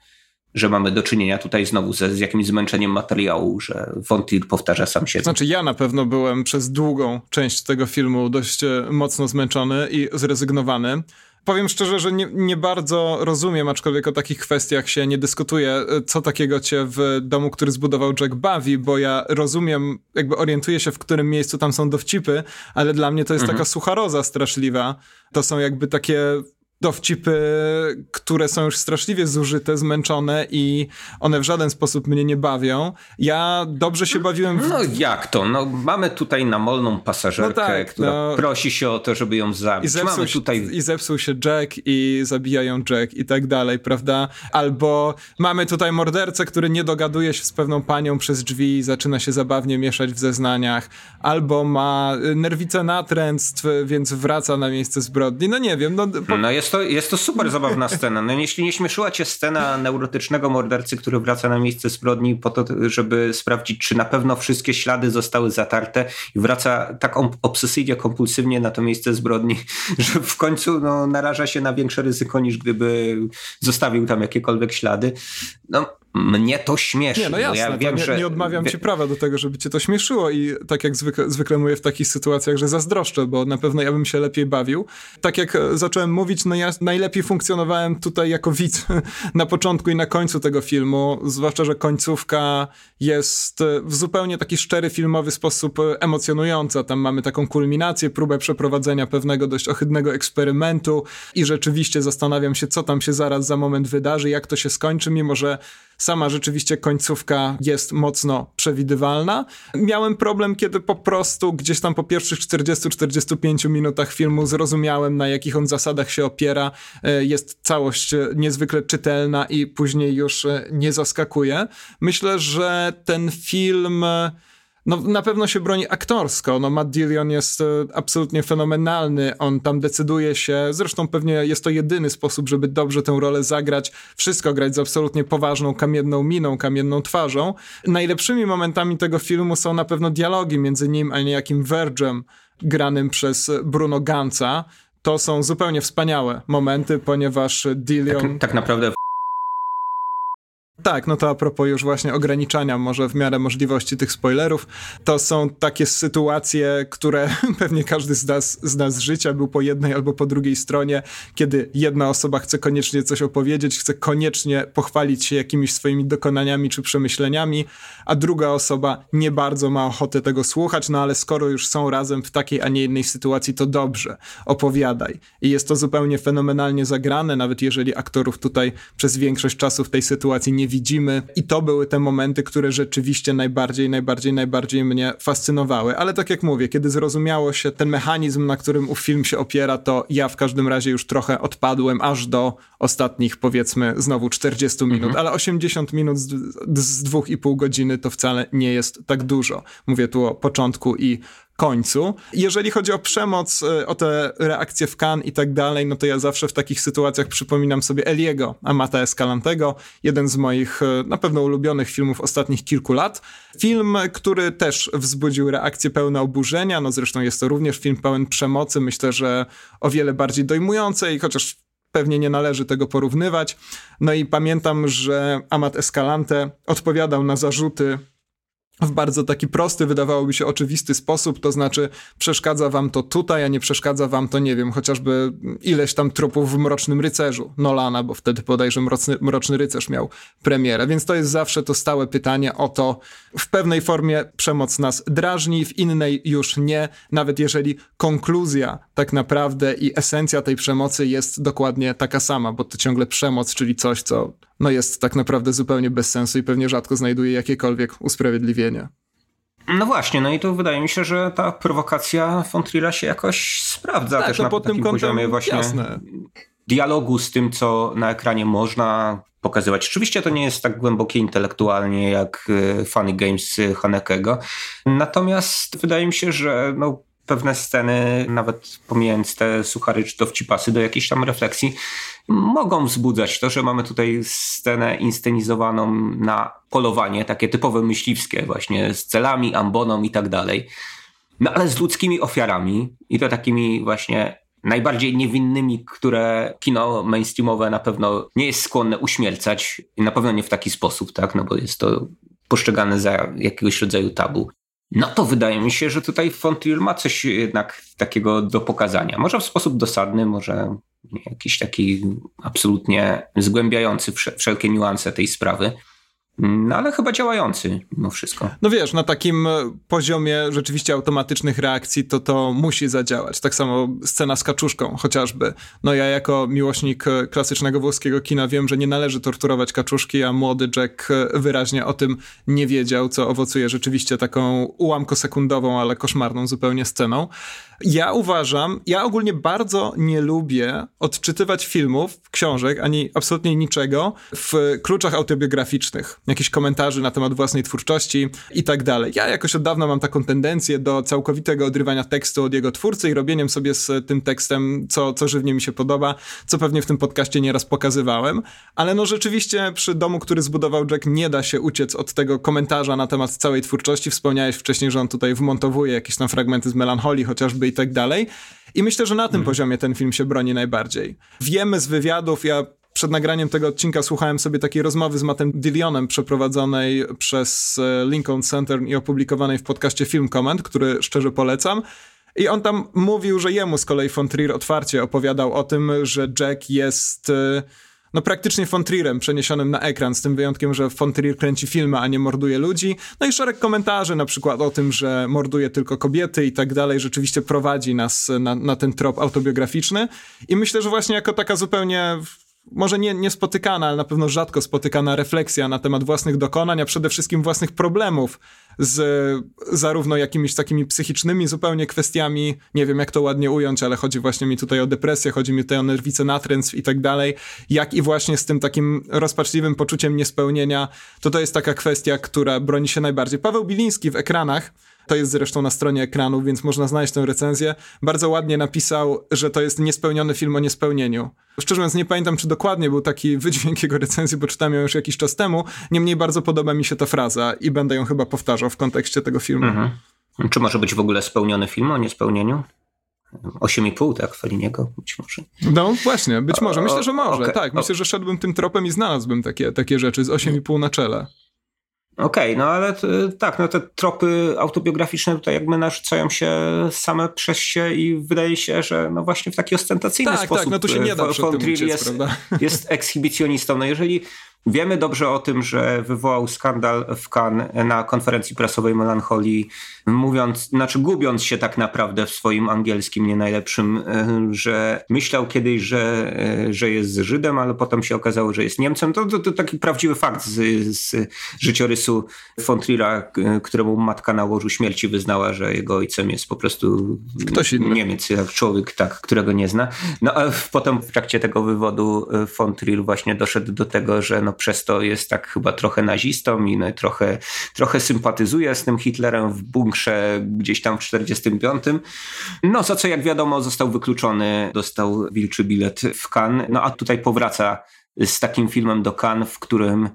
że mamy do czynienia tutaj znowu ze, z jakimś zmęczeniem materiału, że Trier powtarza sam siebie. Znaczy ja na pewno byłem przez długą część tego filmu dość e, mocno zmęczony i zrezygnowany. Powiem szczerze, że nie, nie, bardzo rozumiem, aczkolwiek o takich kwestiach się nie dyskutuje, e, co takiego cię w domu, który zbudował Jack bawi, bo ja rozumiem, jakby orientuję się, w którym miejscu tam są dowcipy, ale dla mnie to jest mhm. taka sucharoza straszliwa. To są jakby takie dowcipy, które są już straszliwie zużyte, zmęczone i one w żaden sposób mnie nie bawią. Ja dobrze się bawiłem w... No jak to? No mamy tutaj namolną pasażerkę, no tak, która no... prosi się o to, żeby ją zabić. I zepsuł, mamy tutaj... I zepsuł się Jack i zabijają Jack i tak dalej, prawda? Albo mamy tutaj mordercę, który nie dogaduje się z pewną panią przez drzwi i zaczyna się zabawnie mieszać w zeznaniach. Albo ma nerwicę natręctw, więc wraca na miejsce zbrodni. No nie wiem. No, po... no jest jest to, jest to super zabawna scena. No, jeśli nie śmieszyła cię scena neurotycznego mordercy, który wraca na miejsce zbrodni po to, żeby sprawdzić, czy na pewno wszystkie ślady zostały zatarte i wraca tak obsesyjnie, kompulsywnie na to miejsce zbrodni, że w końcu no, naraża się na większe ryzyko niż gdyby zostawił tam jakiekolwiek ślady. No, mnie to śmieszy. Nie, no jasne, ja wiem, nie, że... nie odmawiam ci prawa do tego, żeby cię to śmieszyło i tak jak zwykle, zwykle mówię w takich sytuacjach, że zazdroszczę, bo na pewno ja bym się lepiej bawił. Tak jak zacząłem mówić, no ja najlepiej funkcjonowałem tutaj jako widz na początku i na końcu tego filmu, zwłaszcza, że końcówka jest w zupełnie taki szczery filmowy sposób emocjonująca. Tam mamy taką kulminację, próbę przeprowadzenia pewnego dość ohydnego eksperymentu i rzeczywiście zastanawiam się, co tam się zaraz za moment wydarzy, jak to się skończy, mimo że Sama rzeczywiście końcówka jest mocno przewidywalna. Miałem problem, kiedy po prostu gdzieś tam po pierwszych 40-45 minutach filmu zrozumiałem, na jakich on zasadach się opiera. E, jest całość e, niezwykle czytelna i później już e, nie zaskakuje. Myślę, że ten film no na pewno się broni aktorsko. No Matt Dillon jest e, absolutnie fenomenalny. On tam decyduje się, zresztą pewnie jest to jedyny sposób, żeby dobrze tę rolę zagrać. Wszystko grać z absolutnie poważną, kamienną miną, kamienną twarzą. Najlepszymi momentami tego filmu są na pewno dialogi między nim a niejakim Vergem, granym przez Bruno Ganza. To są zupełnie wspaniałe momenty, ponieważ Dillion... Tak, tak naprawdę tak, no to a propos już właśnie ograniczania może w miarę możliwości tych spoilerów, to są takie sytuacje, które pewnie każdy z nas, z nas życia był po jednej albo po drugiej stronie, kiedy jedna osoba chce koniecznie coś opowiedzieć, chce koniecznie pochwalić się jakimiś swoimi dokonaniami czy przemyśleniami, a druga osoba nie bardzo ma ochotę tego słuchać, no ale skoro już są razem w takiej, a nie innej sytuacji, to dobrze, opowiadaj. I jest to zupełnie fenomenalnie zagrane, nawet jeżeli aktorów tutaj przez większość czasu w tej sytuacji nie widzimy i to były te momenty, które rzeczywiście najbardziej, najbardziej, najbardziej mnie fascynowały. Ale tak jak mówię, kiedy zrozumiało się ten mechanizm, na którym ów film się opiera, to ja w każdym razie już trochę odpadłem aż do ostatnich powiedzmy znowu 40 minut, mhm. ale 80 minut z, z dwóch i pół godziny to wcale nie jest tak dużo. Mówię tu o początku i końcu. Jeżeli chodzi o przemoc, y, o te reakcje w kan i tak dalej, no to ja zawsze w takich sytuacjach przypominam sobie Eliego, Amata Escalantego, jeden z moich y, na pewno ulubionych filmów ostatnich kilku lat. Film, który też wzbudził reakcje pełne oburzenia, no zresztą jest to również film pełen przemocy, myślę, że o wiele bardziej dojmującej, chociaż pewnie nie należy tego porównywać. No i pamiętam, że Amat Escalante odpowiadał na zarzuty w bardzo taki prosty, wydawałoby się oczywisty sposób, to znaczy przeszkadza wam to tutaj, a nie przeszkadza wam to, nie wiem, chociażby ileś tam tropów w Mrocznym Rycerzu Nolana, bo wtedy bodajże Mroczny, Mroczny Rycerz miał premierę, więc to jest zawsze to stałe pytanie o to, w pewnej formie przemoc nas drażni, w innej już nie, nawet jeżeli konkluzja tak naprawdę i esencja tej przemocy jest dokładnie taka sama, bo to ciągle przemoc, czyli coś, co no jest tak naprawdę zupełnie bez sensu i pewnie rzadko znajduje jakiekolwiek usprawiedliwienie. No właśnie, no i to wydaje mi się, że ta prowokacja Fontrira się jakoś sprawdza tak, też no na pod takim tym poziomie właśnie jasne. dialogu z tym, co na ekranie można pokazywać. Oczywiście to nie jest tak głębokie intelektualnie jak e, Funny Games Hanekego, natomiast wydaje mi się, że no, pewne sceny, nawet pomijając te suchary czy dowcipasy, do jakiejś tam refleksji, mogą wzbudzać to, że mamy tutaj scenę inscenizowaną na polowanie, takie typowe myśliwskie, właśnie z celami, amboną i tak dalej. No ale z ludzkimi ofiarami i to takimi właśnie najbardziej niewinnymi, które kino mainstreamowe na pewno nie jest skłonne uśmiercać i na pewno nie w taki sposób, tak, no bo jest to postrzegane za jakiegoś rodzaju tabu. No to wydaje mi się, że tutaj Frontier ma coś jednak takiego do pokazania. Może w sposób dosadny, może jakiś taki absolutnie zgłębiający wszelkie niuanse tej sprawy. No ale chyba działający mimo wszystko. No wiesz, na takim poziomie rzeczywiście automatycznych reakcji to to musi zadziałać. Tak samo scena z kaczuszką chociażby. No ja jako miłośnik klasycznego włoskiego kina wiem, że nie należy torturować kaczuszki, a młody Jack wyraźnie o tym nie wiedział, co owocuje rzeczywiście taką ułamkosekundową, ale koszmarną zupełnie sceną. Ja uważam, ja ogólnie bardzo nie lubię odczytywać filmów, książek, ani absolutnie niczego w kluczach autobiograficznych. Jakichś komentarzy na temat własnej twórczości i tak dalej. Ja jakoś od dawna mam taką tendencję do całkowitego odrywania tekstu od jego twórcy i robieniem sobie z tym tekstem, co, co żywnie mi się podoba, co pewnie w tym podcaście nieraz pokazywałem. Ale no rzeczywiście przy domu, który zbudował Jack, nie da się uciec od tego komentarza na temat całej twórczości. Wspomniałeś wcześniej, że on tutaj wmontowuje jakieś tam fragmenty z melancholii chociażby i tak dalej. I myślę, że na tym mhm. poziomie ten film się broni najbardziej. Wiemy z wywiadów, ja przed nagraniem tego odcinka słuchałem sobie takiej rozmowy z Mattem Dillionem przeprowadzonej przez e, Lincoln Center i opublikowanej w podcaście Film Comment, który szczerze polecam. I on tam mówił, że jemu z kolei von Trier otwarcie opowiadał o tym, że Jack jest e, no praktycznie von Trierem przeniesionym na ekran, z tym wyjątkiem, że von Trier kręci filmy, a nie morduje ludzi. No i szereg komentarzy na przykład o tym, że morduje tylko kobiety i tak dalej, rzeczywiście prowadzi nas na, na ten trop autobiograficzny. I myślę, że właśnie jako taka zupełnie może nie, niespotykana, ale na pewno rzadko spotykana refleksja na temat własnych dokonań, a przede wszystkim własnych problemów z zarówno jakimiś takimi psychicznymi zupełnie kwestiami, nie wiem jak to ładnie ująć, ale chodzi właśnie mi tutaj o depresję, chodzi mi tutaj o nerwicę natręstw i tak dalej, jak i właśnie z tym takim rozpaczliwym poczuciem niespełnienia, to to jest taka kwestia, która broni się najbardziej. Paweł Biliński w ekranach to jest zresztą na stronie ekranu, więc można znaleźć tę recenzję. Bardzo ładnie napisał, że to jest niespełniony film o niespełnieniu. Szczerze mówiąc, nie pamiętam, czy dokładnie był taki wydźwięk jego recenzji, bo czytałem ją już jakiś czas temu. Niemniej bardzo podoba mi się ta fraza i będę ją chyba powtarzał w kontekście tego filmu. Mhm. Czy może być w ogóle spełniony film o niespełnieniu? 8,5, tak, Feliniego być może. No właśnie, być może. Myślę, że może. Okay. Tak, myślę, że szedłbym tym tropem i znalazłbym takie, takie rzeczy z 8,5 na czele. Okej, okay, no ale tak, no te tropy autobiograficzne tutaj jakby narzucają się same przez się i wydaje się, że no właśnie w taki ostentacyjny tak, sposób tak, no tu się nie da przed jest, jest ekshibicjonistą. No jeżeli Wiemy dobrze o tym, że wywołał skandal w Cannes na konferencji prasowej Melancholii, mówiąc, znaczy gubiąc się tak naprawdę w swoim angielskim nie najlepszym, e, że myślał kiedyś, że, e, że jest Żydem, ale potem się okazało, że jest Niemcem. To, to, to taki prawdziwy fakt z, z życiorysu von Trier'a, e, któremu matka na łożu śmierci wyznała, że jego ojcem jest po prostu Ktoś inny. Niemiec, jak człowiek, tak, którego nie zna. No a potem w trakcie tego wywodu von Trier właśnie doszedł do tego, że no przez to jest tak chyba trochę nazistą i no, trochę, trochę sympatyzuje z tym Hitlerem w bunkrze gdzieś tam w 45. No za co jak wiadomo został wykluczony, dostał wilczy bilet w Cannes, no a tutaj powraca z takim filmem do Cannes, w którym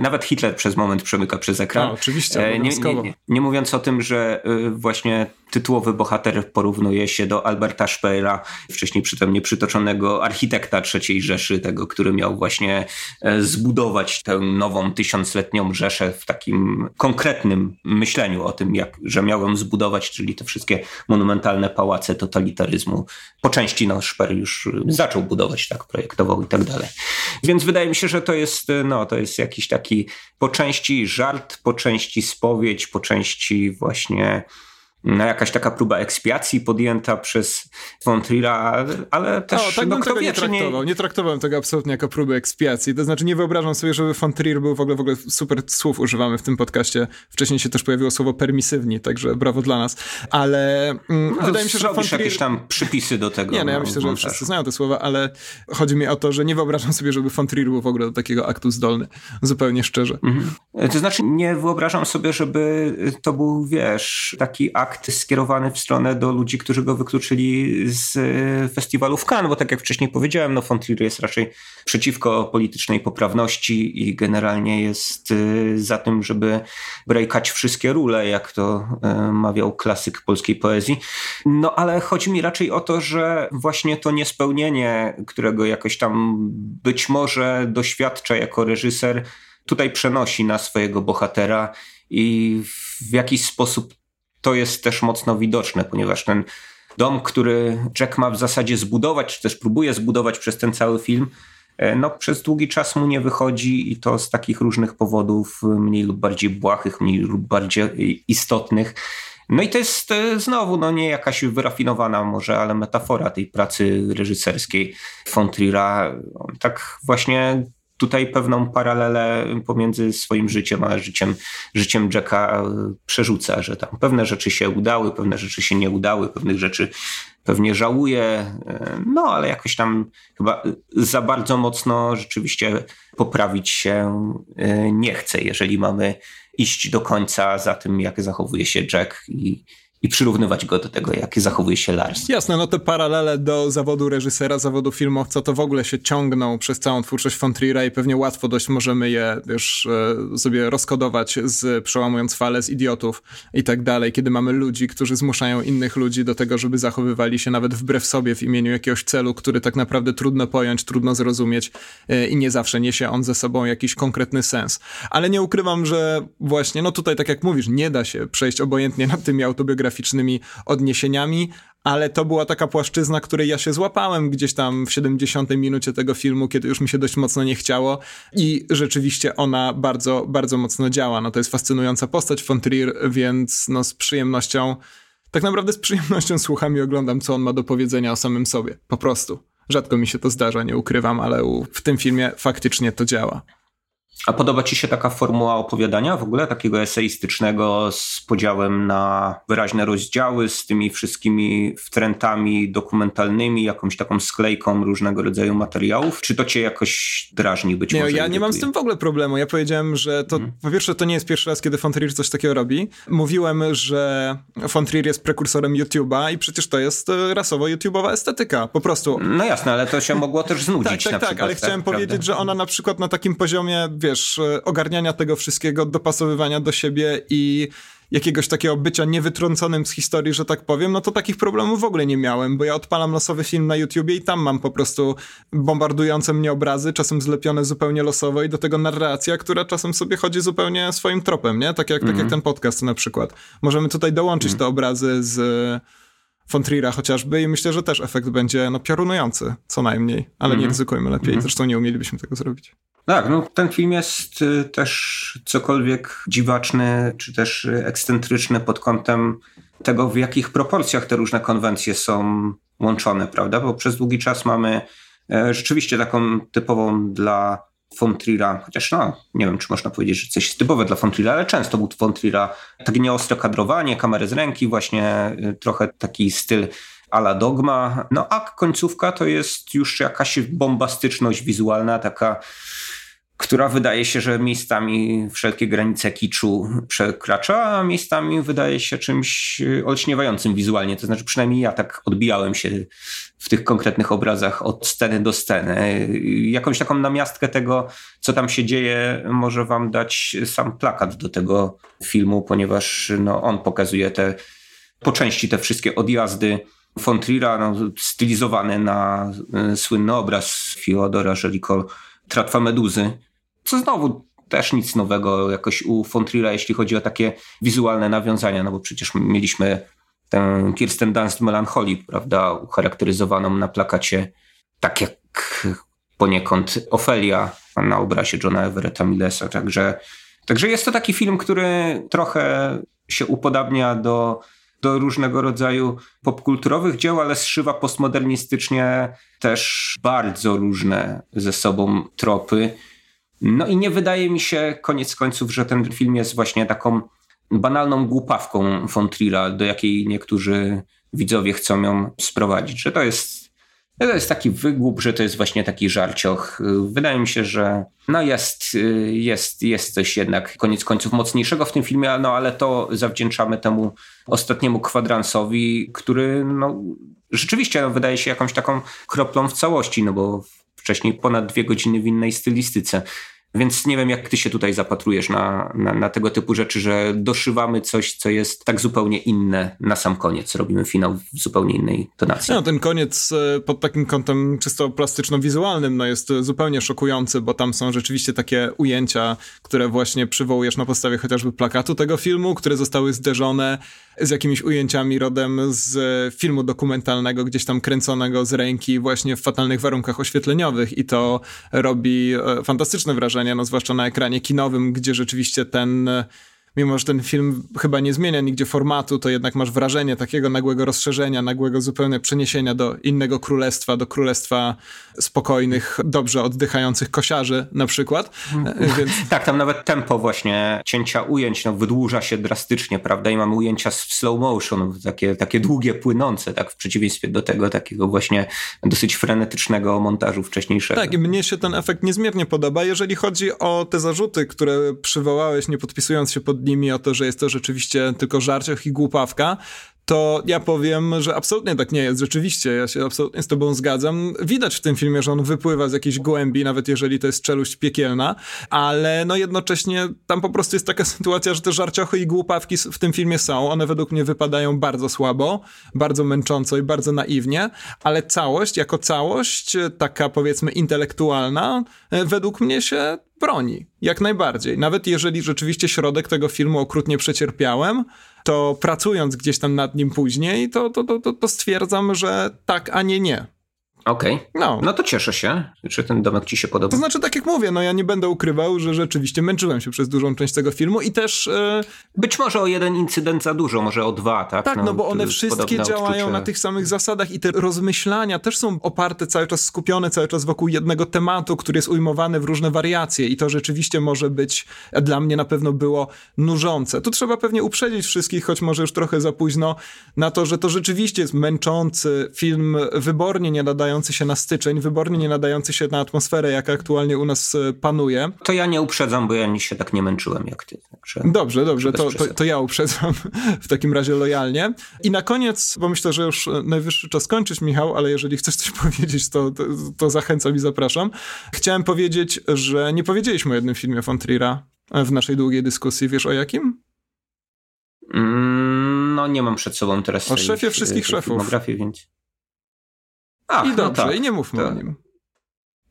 nawet Hitler przez moment przemyka przez ekran. Oczywiście, e, nie, nie, nie, nie, mówiąc o tym, że y, właśnie tytułowy bohater porównuje się do Alberta Speera, wcześniej przytem nieprzytoczonego architekta III Rzeszy, tego, który miał właśnie e, zbudować tę nową tysiącletnią Rzeszę w takim konkretnym myśleniu o tym, jak, że miał ją zbudować, czyli te wszystkie monumentalne pałace totalitaryzmu. Po części no, Speer już zaczął budować, tak projektował i tak dalej. Więc wydaje mi się, że to jest, no, to jest jakiś taki po części żart, po części spowiedź, po części właśnie no, jakaś taka próba ekspiacji podjęta przez von Trier'a, ale też... O, tak no, bym tego nie traktował. Nie... nie traktowałem tego absolutnie jako próbę ekspiacji. To znaczy nie wyobrażam sobie, żeby von Trier był w ogóle, w ogóle super słów używamy w tym podcaście. Wcześniej się też pojawiło słowo permisywni, także brawo dla nas. Ale mm, no, wydaje mi się, że von Trier... jakieś tam przypisy do tego. Nie, no ja no, myślę, że wszyscy znają te słowa, ale chodzi mi o to, że nie wyobrażam sobie, żeby von Trier był w ogóle do takiego aktu zdolny. Zupełnie szczerze. Mhm. To znaczy nie wyobrażam sobie, żeby to był, wiesz, taki akt akt skierowany w stronę do ludzi, którzy go wykluczyli z e, festiwalu w Cannes, bo tak jak wcześniej powiedziałem, no Fontrier jest raczej przeciwko politycznej poprawności i generalnie jest e, za tym, żeby brejkać wszystkie rule, jak to e, mawiał klasyk polskiej poezji. No ale chodzi mi raczej o to, że właśnie to niespełnienie, którego jakoś tam być może doświadcza jako reżyser, tutaj przenosi na swojego bohatera i w jakiś sposób to jest też mocno widoczne, ponieważ ten dom, który Jack ma w zasadzie zbudować, czy też próbuje zbudować przez ten cały film, e, no, przez długi czas mu nie wychodzi i to z takich różnych powodów, mniej lub bardziej błahych, mniej lub bardziej istotnych. No i to jest e, znowu no nie jakaś wyrafinowana może, ale metafora tej pracy reżyserskiej Fontrira. Tak właśnie tutaj pewną paralelę pomiędzy swoim życiem a życiem, życiem Jacka e, przerzuca, że tam pewne rzeczy się udały, pewne rzeczy się nie udały, pewnych rzeczy pewnie żałuje, e, no ale jakoś tam chyba za bardzo mocno rzeczywiście poprawić się e, nie chce, jeżeli mamy iść do końca za tym, jak zachowuje się Jack i, i przyrównywać go do tego, jak zachowuje się Lars. Jasne, no te paralele do zawodu reżysera, zawodu filmowca to w ogóle się ciągną przez całą twórczość von Trier'a i pewnie łatwo dość możemy je już e, sobie rozkodować z przełamując fale z idiotów i tak dalej, kiedy mamy ludzi, którzy zmuszają innych ludzi do tego, żeby zachowywali się nawet wbrew sobie w imieniu jakiegoś celu, który tak naprawdę trudno pojąć, trudno zrozumieć e, i nie zawsze niesie on ze sobą jakiś konkretny sens. Ale nie ukrywam, że właśnie, no tutaj tak jak mówisz, nie da się przejść obojętnie nad tymi autobiografiami odniesieniami, ale to była taka płaszczyzna, której ja się złapałem gdzieś tam w 70 minucie tego filmu, kiedy już mi się dość mocno nie chciało i rzeczywiście ona bardzo, bardzo mocno działa. No to jest fascynująca postać von Trier, więc no z przyjemnością, tak naprawdę z przyjemnością słucham i oglądam, co on ma do powiedzenia o samym sobie. Po prostu. Rzadko mi się to zdarza, nie ukrywam, ale w tym filmie faktycznie to działa. A podoba Ci się taka formuła opowiadania w ogóle, takiego eseistycznego z podziałem na wyraźne rozdziały, z tymi wszystkimi wtrętami dokumentalnymi, jakąś taką sklejką różnego rodzaju materiałów? Czy to Cię jakoś drażni być nie, może? Ja nie mam z tym w ogóle problemu. Ja powiedziałem, że to hmm. po pierwsze to nie jest pierwszy raz, kiedy Fontrier coś takiego robi. Mówiłem, że Fontrier jest prekursorem YouTube'a i przecież to jest e, rasowo YouTube'owa estetyka, po prostu. No jasne, ale to się mogło też znudzić tak, tak, na tak, przykład, ale chciałem tak, powiedzieć, że ona na przykład na takim poziomie, wiesz, e, ogarniania tego wszystkiego, dopasowywania do siebie i jakiegoś takiego bycia niewytrąconym z historii, że tak powiem, no to takich problemów w ogóle nie miałem, bo ja odpalam losowy film na YouTubie i tam mam po prostu bombardujące mnie obrazy, czasem zlepione zupełnie losowo i do tego narracja, która czasem sobie chodzi zupełnie swoim tropem, nie? Tak jak, mm. tak jak mhm. ten podcast na przykład. Możemy tutaj dołączyć mm. te obrazy z Fontrira chociażby i myślę, że też efekt będzie no, piorunujący, co najmniej, ale mm. nie mhm. ryzykujmy lepiej, mm. zresztą nie umielibyśmy tego zrobić. Tak, no ten film jest y, też cokolwiek dziwaczny, czy też ekscentryczny pod kątem tego, w jakich proporcjach te różne konwencje są łączone, prawda? Bo przez długi czas mamy e, rzeczywiście taką typową dla von Trier'a, chociaż no, nie wiem, czy można powiedzieć, że coś jest typowe dla von Trier'a, ale często był von Trier'a takie nieostre kadrowanie, kamery z ręki, właśnie y, trochę taki styl ala dogma. No a końcówka to jest już jakaś bombastyczność wizualna, taka która wydaje się, że miejscami wszelkie granice kiczu przekracza, a miejscami wydaje się czymś olśniewającym wizualnie. To znaczy, przynajmniej ja tak odbijałem się w tych konkretnych obrazach od sceny do sceny. Jakąś taką namiastkę tego, co tam się dzieje, może wam dać sam plakat do tego filmu, ponieważ no, on pokazuje te po części te wszystkie odjazdy von no, stylizowany na y, słynny obraz Fiodora Żeliko Tratwa Meduzy, co znowu też nic nowego jakoś u Fontrilla, jeśli chodzi o takie wizualne nawiązania, no bo przecież mieliśmy tę Kirsten Dunst Melancholii, prawda, ucharakteryzowaną na plakacie tak jak poniekąd Ofelia na obrazie Johna Everetta Millesa, także, także jest to taki film, który trochę się upodabnia do, do różnego rodzaju popkulturowych dzieł, ale zszywa postmodernistycznie też bardzo różne ze sobą tropy no i nie wydaje mi się koniec końców, że ten film jest właśnie taką banalną głupawką von Trilla, do jakiej niektórzy widzowie chcą ją sprowadzić, że to jest, to jest taki wygłup, że to jest właśnie taki żarcioch. Wydaje mi się, że no jest, jest, jest coś jednak koniec końców mocniejszego w tym filmie, no ale to zawdzięczamy temu ostatniemu kwadransowi, który no, rzeczywiście no, wydaje się jakąś taką kroplą w całości, no bo wcześniej ponad dwie godziny w innej stylistyce. Więc nie wiem, jak ty się tutaj zapatrujesz na, na, na, tego typu rzeczy, że doszywamy coś, co jest tak zupełnie inne na sam koniec. Robimy finał w zupełnie innej tonacji. No, ten koniec e, pod takim kątem czysto plastyczno-wizualnym no jest zupełnie szokujący, bo tam są rzeczywiście takie ujęcia, które właśnie przywołujesz na podstawie chociażby plakatu tego filmu, które zostały zderzone z jakimiś ujęciami rodem z filmu dokumentalnego, gdzieś tam kręconego z ręki właśnie w fatalnych warunkach oświetleniowych. I to robi e, fantastyczne wrażenie, no zwłaszcza na ekranie kinowym, gdzie rzeczywiście ten mimo że ten film chyba nie zmienia nigdzie formatu, to jednak masz wrażenie takiego nagłego rozszerzenia, nagłego zupełnie przeniesienia do innego królestwa, do królestwa spokojnych, dobrze oddychających kosiarzy na przykład. Mhm. Więc... tak, tam nawet tempo właśnie cięcia ujęć no, wydłuża się drastycznie, prawda? I mamy ujęcia w slow motion, takie, takie długie, płynące, tak w przeciwieństwie do tego takiego właśnie dosyć frenetycznego montażu wcześniejszego. Tak, i mnie się ten efekt niezmiernie podoba. Jeżeli chodzi o te zarzuty, które przywołałeś, nie podpisując się pod nimi o to, że jest to rzeczywiście tylko żarcioch i głupawka, to ja powiem, że absolutnie tak nie jest. Rzeczywiście, ja się absolutnie z tobą zgadzam. Widać w tym filmie, że on wypływa z jakiejś głębi, nawet jeżeli to jest czeluść piekielna, ale no jednocześnie tam po prostu jest taka sytuacja, że te żarciochy i głupawki w tym filmie są. One według mnie wypadają bardzo słabo, bardzo męcząco i bardzo naiwnie, ale całość, jako całość, taka powiedzmy intelektualna, e, według mnie się broni. Jak najbardziej. Nawet jeżeli rzeczywiście środek tego filmu okrutnie przecierpiałem, to pracując gdzieś tam nad nim później, to, to, to, to stwierdzam, że tak, a nie nie. Okej. Okay. No. no to cieszę się, czy ten domek ci się podoba. To znaczy, tak jak mówię, no ja nie będę ukrywał, że rzeczywiście męczyłem się przez dużą część tego filmu i też... E... Być może o jeden incydent za dużo, może o dwa, tak? Tak, no, no bo one wszystkie działają odczucie. na tych samych zasadach i te rozmyślania też są oparte cały czas, skupione cały czas wokół jednego tematu, który jest ujmowany w różne wariacje i to rzeczywiście może być, dla mnie na pewno było nużące. Tu trzeba pewnie uprzedzić wszystkich, choć może już trochę za późno, na to, że to rzeczywiście jest męczący film, wybornie nie nadają nadający się na styczeń, wybornie nie nadający się na atmosferę, jaka aktualnie u nas e, panuje. To ja nie uprzedzam, bo ja się tak nie męczyłem jak ty. Także dobrze, dobrze, to, to, to, ja uprzedzam w takim razie lojalnie. I na koniec, bo myślę, że już e, najwyższy czas kończyć, Michał, ale jeżeli chcesz coś powiedzieć, to, to, to zachęcam i zapraszam. Chciałem powiedzieć, że nie powiedzieliśmy o jednym filmie von Trier'a w naszej długiej dyskusji. Wiesz o jakim? Mm, no nie mam przed sobą teraz O szefie wszystkich szefów. Więc... Ach, I no dobrze, no tak, i nie mówmy tak. o nim.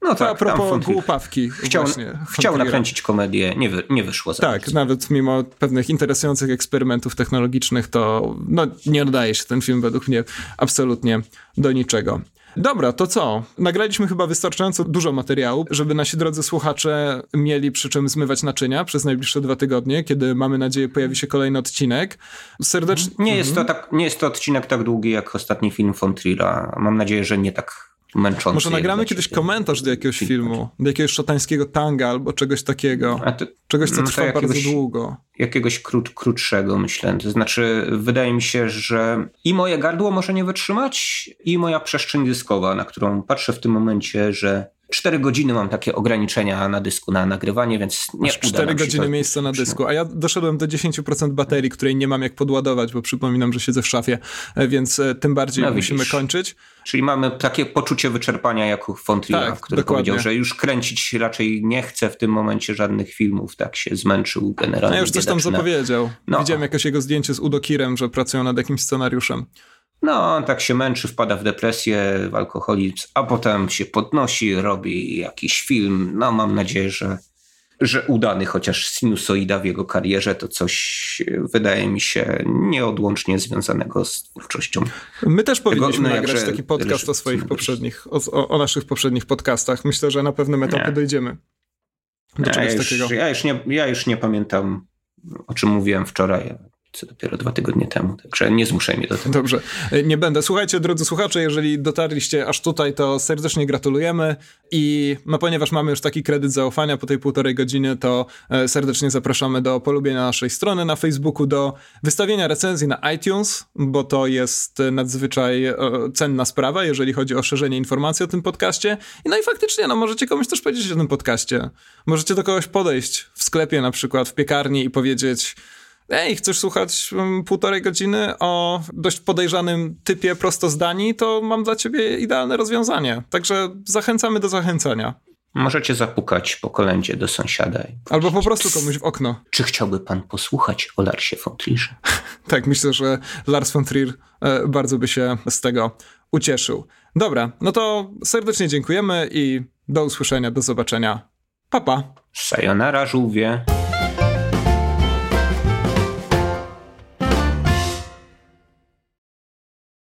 No tak, a propos głupawki. Chciał, właśnie, chciał nakręcić komedię, nie, wy, nie wyszło za Tak, nawet mimo pewnych interesujących eksperymentów technologicznych, to no, nie nadaje się ten film według mnie absolutnie do niczego. Dobra, to co? Nagraliśmy chyba wystarczająco dużo materiału, żeby nasi drodzy słuchacze mieli przy czym zmywać naczynia przez najbliższe dwa tygodnie, kiedy mamy nadzieję pojawi się kolejny odcinek. Serdecznie... Nie, jest to mhm. tak, nie jest to odcinek tak długi jak ostatni film von Trilla. Mam nadzieję, że nie tak męczący. Może nagramy kiedyś komentarz do jakiegoś filmu, do jakiegoś szatańskiego tanga albo czegoś takiego. To, czegoś, co no trwa jakiegoś, bardzo długo. Jakiegoś krót, krótszego, myślę. To znaczy, wydaje mi się, że i moje gardło może nie wytrzymać, i moja przestrzeń dyskowa, na którą patrzę w tym momencie, że 4 godziny mam takie ograniczenia na dysku na nagrywanie, więc nie Masz 4 godziny miejsca na dysku, a ja doszedłem do 10% baterii, której nie mam jak podładować, bo przypominam, że siedzę w szafie, e, więc e, tym bardziej no, musimy kończyć. Czyli mamy takie poczucie wyczerpania jak u Fontrilla, tak, który dokładnie. powiedział, że już kręcić raczej nie chce w tym momencie żadnych filmów, tak się zmęczył generalnie. No już coś tam zapowiedział. No. Widziałem jakoś jego zdjęcie z Udokirem, że pracują nad jakimś scenariuszem. No, on tak się męczy, wpada w depresję, w alkoholizm, a potem się podnosi, robi jakiś film. No, mam nadzieję, że, że udany, chociaż sinusoida w jego karierze to coś, wydaje mi się, nieodłącznie związanego z twórczością. My też powinniśmy Tego, no, nagrać taki podcast o swoich poprzednich, o, o, naszych poprzednich podcastach. Myślę, że na pewnym etapie nie. dojdziemy do czegoś ja już, takiego. Ja już, nie, ja już nie pamiętam, o czym mówiłem wczoraj co dopiero dwa tygodnie temu, także nie zmuszaj mnie do tego. Dobrze, e, nie będę. Słuchajcie, drodzy słuchacze, jeżeli dotarliście aż tutaj, to serdecznie gratulujemy i no ponieważ mamy już taki kredyt zaufania po tej półtorej godziny, to e, serdecznie zapraszamy do polubienia naszej strony na Facebooku, do wystawienia recenzji na iTunes, bo to jest nadzwyczaj e, cenna sprawa, jeżeli chodzi o szerzenie informacji o tym podcaście. No i faktycznie, no możecie komuś też powiedzieć o tym podcaście. Możecie do kogoś podejść w sklepie na przykład, w piekarni i powiedzieć ej, chcesz słuchać um, półtorej godziny o dość podejrzanym typie prostozdani, to mam dla ciebie idealne rozwiązanie. Także zachęcamy do zachęcania. Możecie zapukać po kolędzie do sąsiada. Albo po prostu komuś w okno. Czy chciałby pan posłuchać o Larsie von Trierze? tak, myślę, że Lars von Trier e, bardzo by się z tego ucieszył. Dobra, no to serdecznie dziękujemy i do usłyszenia, do zobaczenia. Papa. Pa. Sayonara, żółwie.